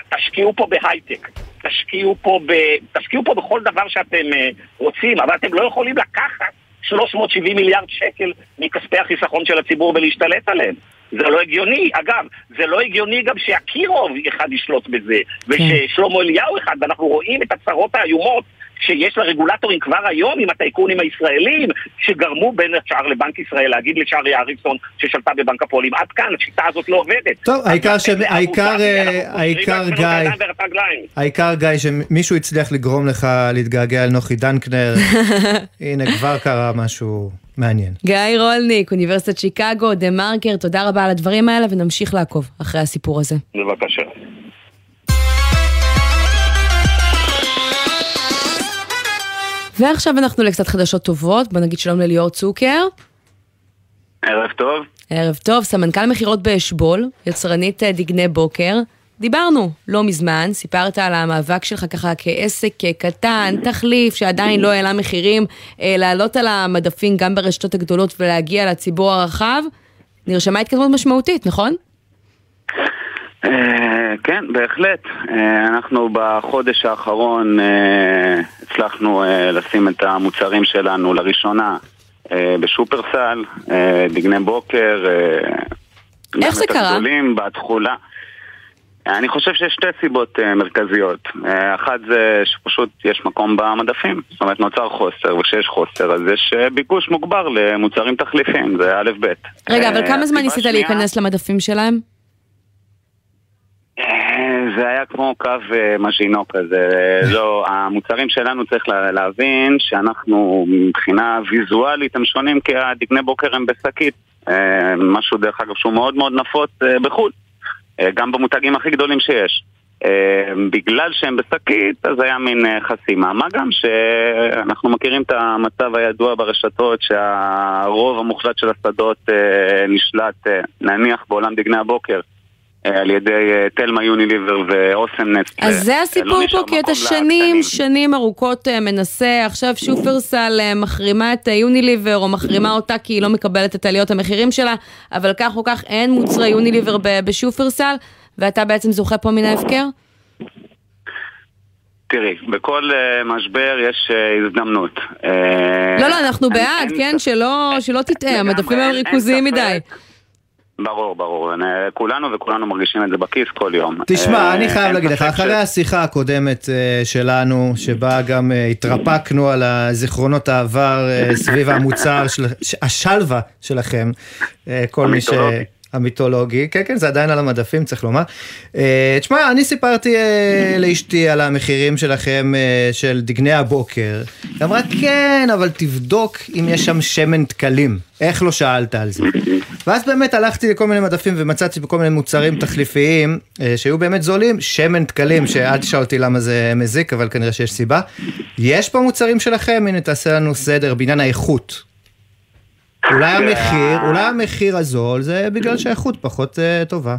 S17: תשקיעו פה בהייטק, תשקיעו פה, ב, תשקיעו פה בכל דבר שאתם אה, רוצים, אבל אתם לא יכולים לקחת 370 מיליארד שקל מכספי החיסכון של הציבור ולהשתלט עליהם. זה לא הגיוני. אגב, זה לא הגיוני גם שאקירוב אחד ישלוט בזה, וששלמה אליהו אחד, ואנחנו רואים את הצרות האיומות שיש לרגולטורים כבר היום עם הטייקונים הישראלים, שגרמו בין השאר לבנק ישראל להגיד לשארי אריסון ששלטה בבנק הפועלים. עד כאן, השיטה הזאת לא עובדת.
S6: טוב, העיקר ש... העיקר, אה, העיקר גיא. העיקר גיא שמישהו הצליח לגרום לך להתגעגע אל נוחי דנקנר. הנה, כבר קרה משהו מעניין.
S5: גיא רולניק, אוניברסיטת שיקגו, דה מרקר, תודה רבה על הדברים האלה ונמשיך לעקוב אחרי הסיפור הזה.
S17: בבקשה.
S5: ועכשיו אנחנו לקצת חדשות טובות, בוא נגיד שלום לליאור צוקר.
S18: ערב טוב.
S5: ערב טוב, סמנכ"ל מכירות באשבול, יצרנית אה, דגני בוקר. דיברנו לא מזמן, סיפרת על המאבק שלך ככה כעסק קטן, תחליף שעדיין לא העלה מחירים, אה, לעלות על המדפים גם ברשתות הגדולות ולהגיע לציבור הרחב. נרשמה התקדמות משמעותית, נכון?
S18: אה, כן, בהחלט. אה, אנחנו בחודש האחרון אה, הצלחנו לשים את המוצרים שלנו לראשונה בשופרסל, דגני בוקר.
S5: איך זה קרה?
S18: הגדולים בתכולה. אני חושב שיש שתי סיבות מרכזיות. אחת זה שפשוט יש מקום במדפים. זאת אומרת, נוצר חוסר, וכשיש חוסר אז יש ביקוש מוגבר למוצרים תחליפיים, זה א' ב'.
S5: רגע, אבל כמה זמן ניסית להיכנס למדפים שלהם?
S18: אה, זה היה כמו קו אה, מז'ינו כזה, אה, לא, המוצרים שלנו צריך לה- להבין שאנחנו מבחינה ויזואלית הם שונים כי הדגני בוקר הם בשקית, משהו דרך אגב שהוא מאוד מאוד נפוץ בחו"ל, גם במותגים הכי גדולים שיש. בגלל שהם בשקית, אז היה מין חסימה. מה גם שאנחנו מכירים את המצב הידוע ברשתות שהרוב המוחלט של השדות נשלט, נניח בעולם דגני הבוקר, על ידי אה, תלמה יוניליבר ואוסם נטס.
S5: אז זה
S18: לא
S5: הסיפור
S18: נשאר
S5: פה, כי אתה שנים, שנים ארוכות אה, מנסה, עכשיו שופרסל אה, מחרימה את יוניליבר, או מחרימה אותה כי היא לא מקבלת את עליות המחירים שלה, אבל כך או כך אין מוצרי יוניליבר בשופרסל, ואתה בעצם זוכה פה מן ההפקר?
S18: תראי, בכל אה, משבר יש אה, הזדמנות. אה,
S5: לא, לא, אנחנו בעד,
S18: אין
S5: כן? שלא שלא תטעה, המדפים הם ריכוזיים
S18: ספק. ברור, ברור. כולנו וכולנו מרגישים את זה בכיס כל יום.
S6: תשמע,
S18: אה,
S6: אני חייב להגיד לך, אחרי השיחה הקודמת אה, שלנו, שבה גם אה, התרפקנו על הזיכרונות העבר אה, סביב המוצר, של- ש- השלווה שלכם, כל מי ש...
S18: המיתולוגי.
S6: כן כן זה עדיין על המדפים צריך לומר. תשמע אני סיפרתי לאשתי על המחירים שלכם של דגני הבוקר, היא אמרה כן אבל תבדוק אם יש שם שמן דקלים, איך לא שאלת על זה. ואז באמת הלכתי לכל מיני מדפים ומצאתי בכל מיני מוצרים תחליפיים אה, שהיו באמת זולים, שמן דקלים שאל תשאל אותי למה זה מזיק אבל כנראה שיש סיבה. יש פה מוצרים שלכם, הנה תעשה לנו סדר בעניין האיכות. אולי המחיר, אולי המחיר הזול זה בגלל שהאיכות פחות uh, טובה.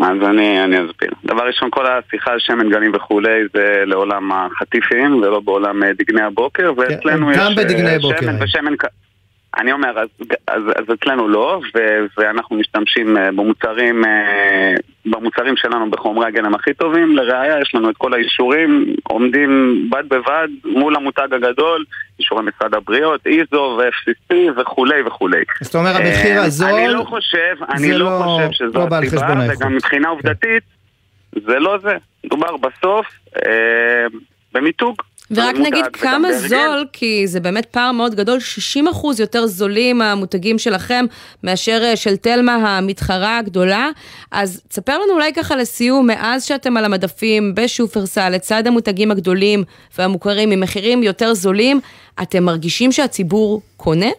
S18: אז אני, אני אסביר. דבר ראשון, כל השיחה על שמן גנים וכולי זה לעולם החטיפים ולא בעולם אה, דגני הבוקר, ואצלנו
S6: כן, גם
S18: יש
S6: בדגני
S18: אה,
S6: בוקר.
S18: שמן ושמן... אני אומר, אז, אז, אז אצלנו לא, ו, ואנחנו משתמשים אה, במוצרים, אה, במוצרים שלנו בחומרי הגלם הכי טובים. לראיה, יש לנו את כל האישורים, עומדים בד בבד מול המותג הגדול, אישורי משרד הבריאות, איזו ו-FCC וכולי וכולי.
S6: זאת אומרת המחיר
S18: אה,
S6: הזול,
S18: אני לא חושב, אני לא
S6: לא-
S18: חושב שזו
S6: לא
S18: הסיבה. וגם מבחינה עובדתית, זה לא זה. מדובר בסוף אה, במיתוג.
S5: ורק
S18: מותג
S5: נגיד כמה. זול, כי זה באמת פער מאוד גדול, 60% יותר זולים המותגים שלכם מאשר אה, של תלמה המתחרה הגדולה. אז תספר לנו אולי ככה לסיום, מאז שאתם על המדפים בשופרסל, לצד המותגים הגדולים והמוכרים עם מחירים יותר זולים, אתם מרגישים שהציבור קונה?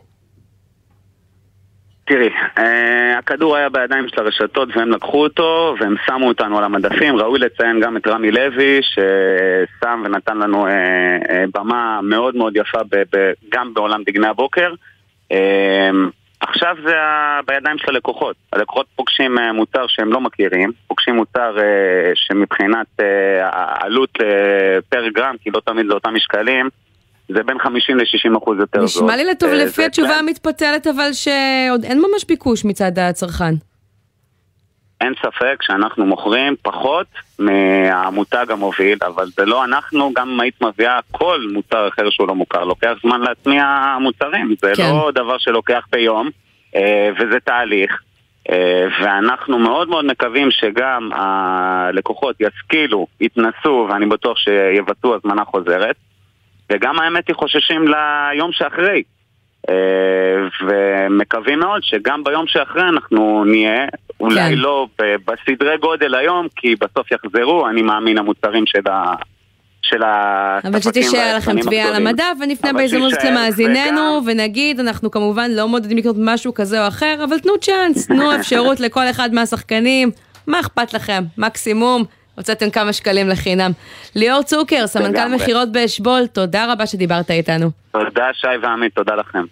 S18: תראי, אה, הכדור היה בידיים של הרשתות והם לקחו אותו והם שמו אותנו על המדפים. ראוי לציין גם את רמי לוי ששם ונתן לנו אה, אה, במה מאוד מאוד יפה גם בעולם דגני הבוקר. עכשיו זה בידיים של הלקוחות. הלקוחות פוגשים מוצר שהם לא מכירים, פוגשים מוצר שמבחינת העלות פר גרם, כי לא תמיד זה אותם משקלים, זה בין 50 ל-60 אחוז יותר זול.
S5: נשמע לי לטוב
S18: אה,
S5: לפי התשובה המתפתלת, אבל שעוד אין ממש ביקוש מצד הצרכן.
S18: אין ספק שאנחנו מוכרים פחות מהמותג המוביל, אבל זה לא אנחנו, גם אם היית מביאה כל מוצר אחר שהוא לא מוכר, לוקח זמן להטמיע מוצרים, זה
S5: כן.
S18: לא דבר שלוקח ביום, אה, וזה תהליך. אה, ואנחנו מאוד מאוד מקווים שגם הלקוחות ישכילו, יתנסו, ואני בטוח שיבצעו הזמנה חוזרת, וגם האמת היא חוששים ליום שאחרי. אה, ומקווים מאוד שגם ביום שאחרי אנחנו נהיה, אולי
S5: כן.
S18: לא בסדרי גודל היום, כי בסוף יחזרו, אני מאמין, המוצרים של ה... של הספקים
S5: אבל שתישאר לכם תביעה על. המדף, ונפנה בהזדמנות למאזיננו, ונגיד, אנחנו כמובן לא מעודדים לקנות משהו כזה או אחר, אבל תנו צ'אנס, תנו אפשרות לכל אחד מהשחקנים, מה אכפת לכם? מקסימום, הוצאתם כמה שקלים לחינם. ליאור צוקר, סמנכ"ל. מכירות באשבול, תודה רבה שדיברת איתנו.
S18: תודה שי ועמית, תודה לכם.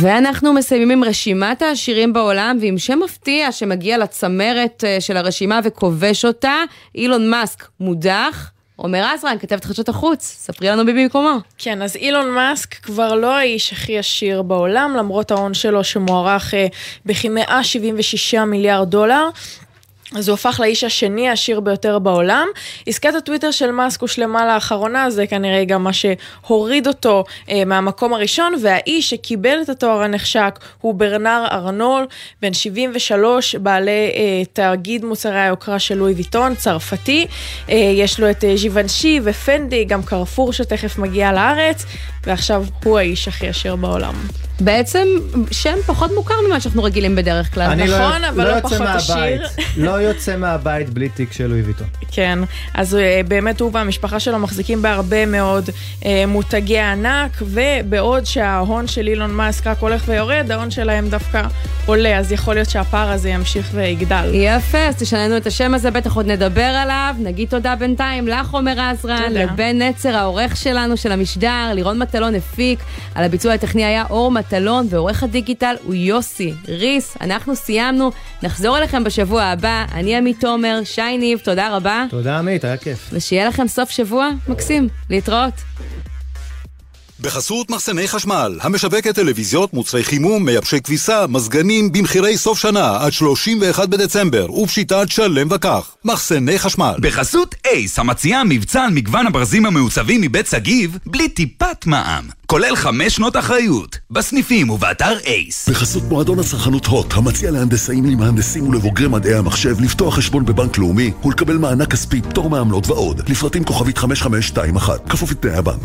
S5: ואנחנו מסיימים עם רשימת העשירים בעולם, ועם שם מפתיע שמגיע לצמרת אה, של הרשימה וכובש אותה, אילון מאסק מודח. עומר עזרן, כתבת חדשות החוץ, ספרי לנו בי במקומו.
S19: כן, אז אילון מאסק כבר לא האיש הכי עשיר בעולם, למרות ההון שלו שמוערך אה, בכ-176 מיליארד דולר. אז הוא הפך לאיש השני העשיר ביותר בעולם. עסקת הטוויטר של מאסק הושלמה לאחרונה, זה כנראה גם מה שהוריד אותו אה, מהמקום הראשון, והאיש שקיבל את התואר הנחשק הוא ברנר ארנול, בן 73, בעלי אה, תאגיד מוצרי היוקרה של לואי ויטון, צרפתי. אה, יש לו את אה, ז'יוונשי ופנדי, גם קרפור שתכף מגיע לארץ, ועכשיו הוא האיש הכי עשיר בעולם.
S5: בעצם שם פחות מוכר ממה שאנחנו רגילים בדרך כלל.
S6: אני לא-
S19: נכון, אבל לא
S6: יוצא
S19: פחות
S6: מהבית.
S19: עשיר.
S6: לא יוצא מהבית בלי תיק של לואי ויטון.
S19: כן, אז אה, באמת הוא והמשפחה שלו מחזיקים בהרבה מאוד אה, מותגי ענק, ובעוד שההון של אילון מאסק רק הולך ויורד, ההון שלהם דווקא עולה, אז יכול להיות שהפער הזה ימשיך ויגדל.
S5: יפה, אז תשננו את השם הזה, בטח עוד נדבר עליו. נגיד תודה בינתיים לך, עומר עזרן. לבן נצר, העורך שלנו של המשדר, לירון מטלון הפיק, על הביצוע הטכני היה אור מטלון, ועורך הדיגיטל הוא יוסי ריס. אנחנו סיימנו, נחזור אליכם בשבוע הבא. אני עמית תומר, שי ניב, תודה רבה.
S6: תודה עמית, היה כיף.
S5: ושיהיה לכם סוף שבוע מקסים. להתראות.
S1: בחסות מחסני חשמל, המשווקת טלוויזיות, מוצרי חימום, מייבשי כביסה, מזגנים, במחירי סוף שנה עד 31 בדצמבר, ופשיטת שלם וכך. מחסני חשמל.
S20: בחסות אייס, המציעה מבצע על מגוון הברזים המעוצבים מבית שגיב, בלי טיפת מע"מ. כולל חמש שנות אחריות. בסניפים ובאתר אייס.
S11: בחסות מועדון הצרכנות הוט, המציע להנדסאים, למהנדסים ולבוגרי מדעי המחשב לפתוח חשבון בבנק לאומי ולקבל מענק כספי, פטור מעמלות ועוד. לפרטים כוכבית 5521, כפוף לתנאי הבנק.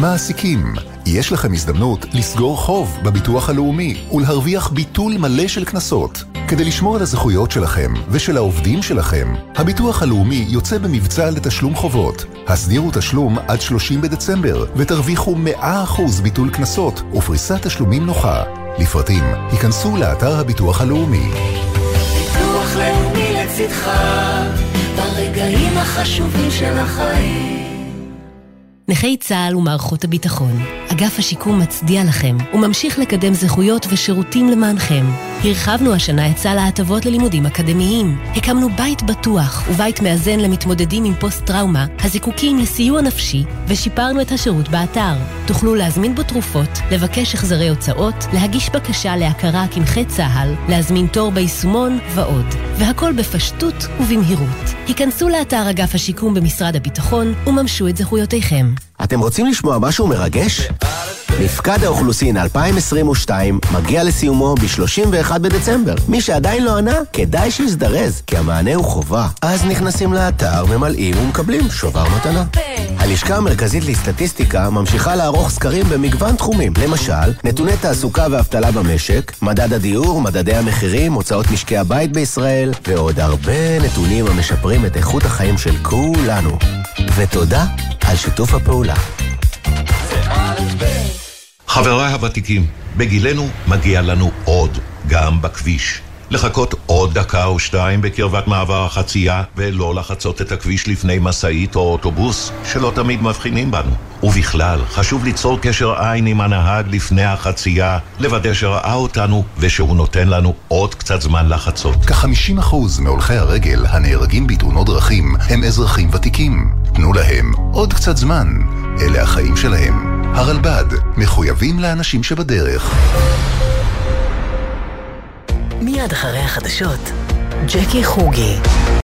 S21: מעסיקים, יש לכם הזדמנות לסגור חוב בביטוח הלאומי ולהרוויח ביטול מלא של קנסות. כדי לשמור על הזכויות שלכם ושל העובדים שלכם, הביטוח הלאומי יוצא במבצע לתשלום חובות. הסדירו תשלום עד 30 בדצמבר ותרוויחו 100% ביטול קנסות ופריסת תשלומים נוחה. לפרטים, היכנסו לאתר הביטוח הלאומי.
S22: ביטוח לאומי לצדך, ברגעים החשובים של החיים.
S23: נכי צה"ל ומערכות הביטחון, אגף השיקום מצדיע לכם וממשיך לקדם זכויות ושירותים למענכם. הרחבנו השנה את סל ההטבות ללימודים אקדמיים. הקמנו בית בטוח ובית מאזן למתמודדים עם פוסט-טראומה, הזיקוקים לסיוע נפשי, ושיפרנו את השירות באתר. תוכלו להזמין בו תרופות, לבקש החזרי הוצאות, להגיש בקשה להכרה כנכי צה"ל, להזמין תור ביישומון ועוד. והכל בפשטות ובמהירות. היכנסו לאתר אגף השיקום במשרד הביטחון וממשו את זכויותיכם.
S24: אתם רוצים לשמוע משהו מרגש? מפקד האוכלוסין 2022 מגיע לסיומו ב-31 בדצמבר. מי שעדיין לא ענה, כדאי שיזדרז, כי המענה הוא חובה. אז נכנסים לאתר, ממלאים ומקבלים שובר מתנה. הלשכה המרכזית לסטטיסטיקה ממשיכה לערוך סקרים במגוון תחומים. למשל, נתוני תעסוקה ואבטלה במשק, מדד הדיור, מדדי המחירים, הוצאות משקי הבית בישראל, ועוד הרבה נתונים המשפרים את איכות החיים של כולנו. ותודה על שיתוף הפעולה.
S25: חבריי הוותיקים, בגילנו מגיע לנו עוד, גם בכביש. לחכות עוד דקה או שתיים בקרבת מעבר החצייה ולא לחצות את הכביש לפני משאית או אוטובוס שלא תמיד מבחינים בנו. ובכלל, חשוב ליצור קשר עין עם הנהג לפני החצייה, לוודא שראה אותנו ושהוא נותן לנו עוד קצת זמן לחצות.
S21: כ-50% מהולכי הרגל הנהרגים בתאונות דרכים הם אזרחים ותיקים. תנו להם עוד קצת זמן. אלה החיים שלהם. הרלב"ד, מחויבים לאנשים שבדרך.
S4: מיד אחרי החדשות, ג'קי חוגי.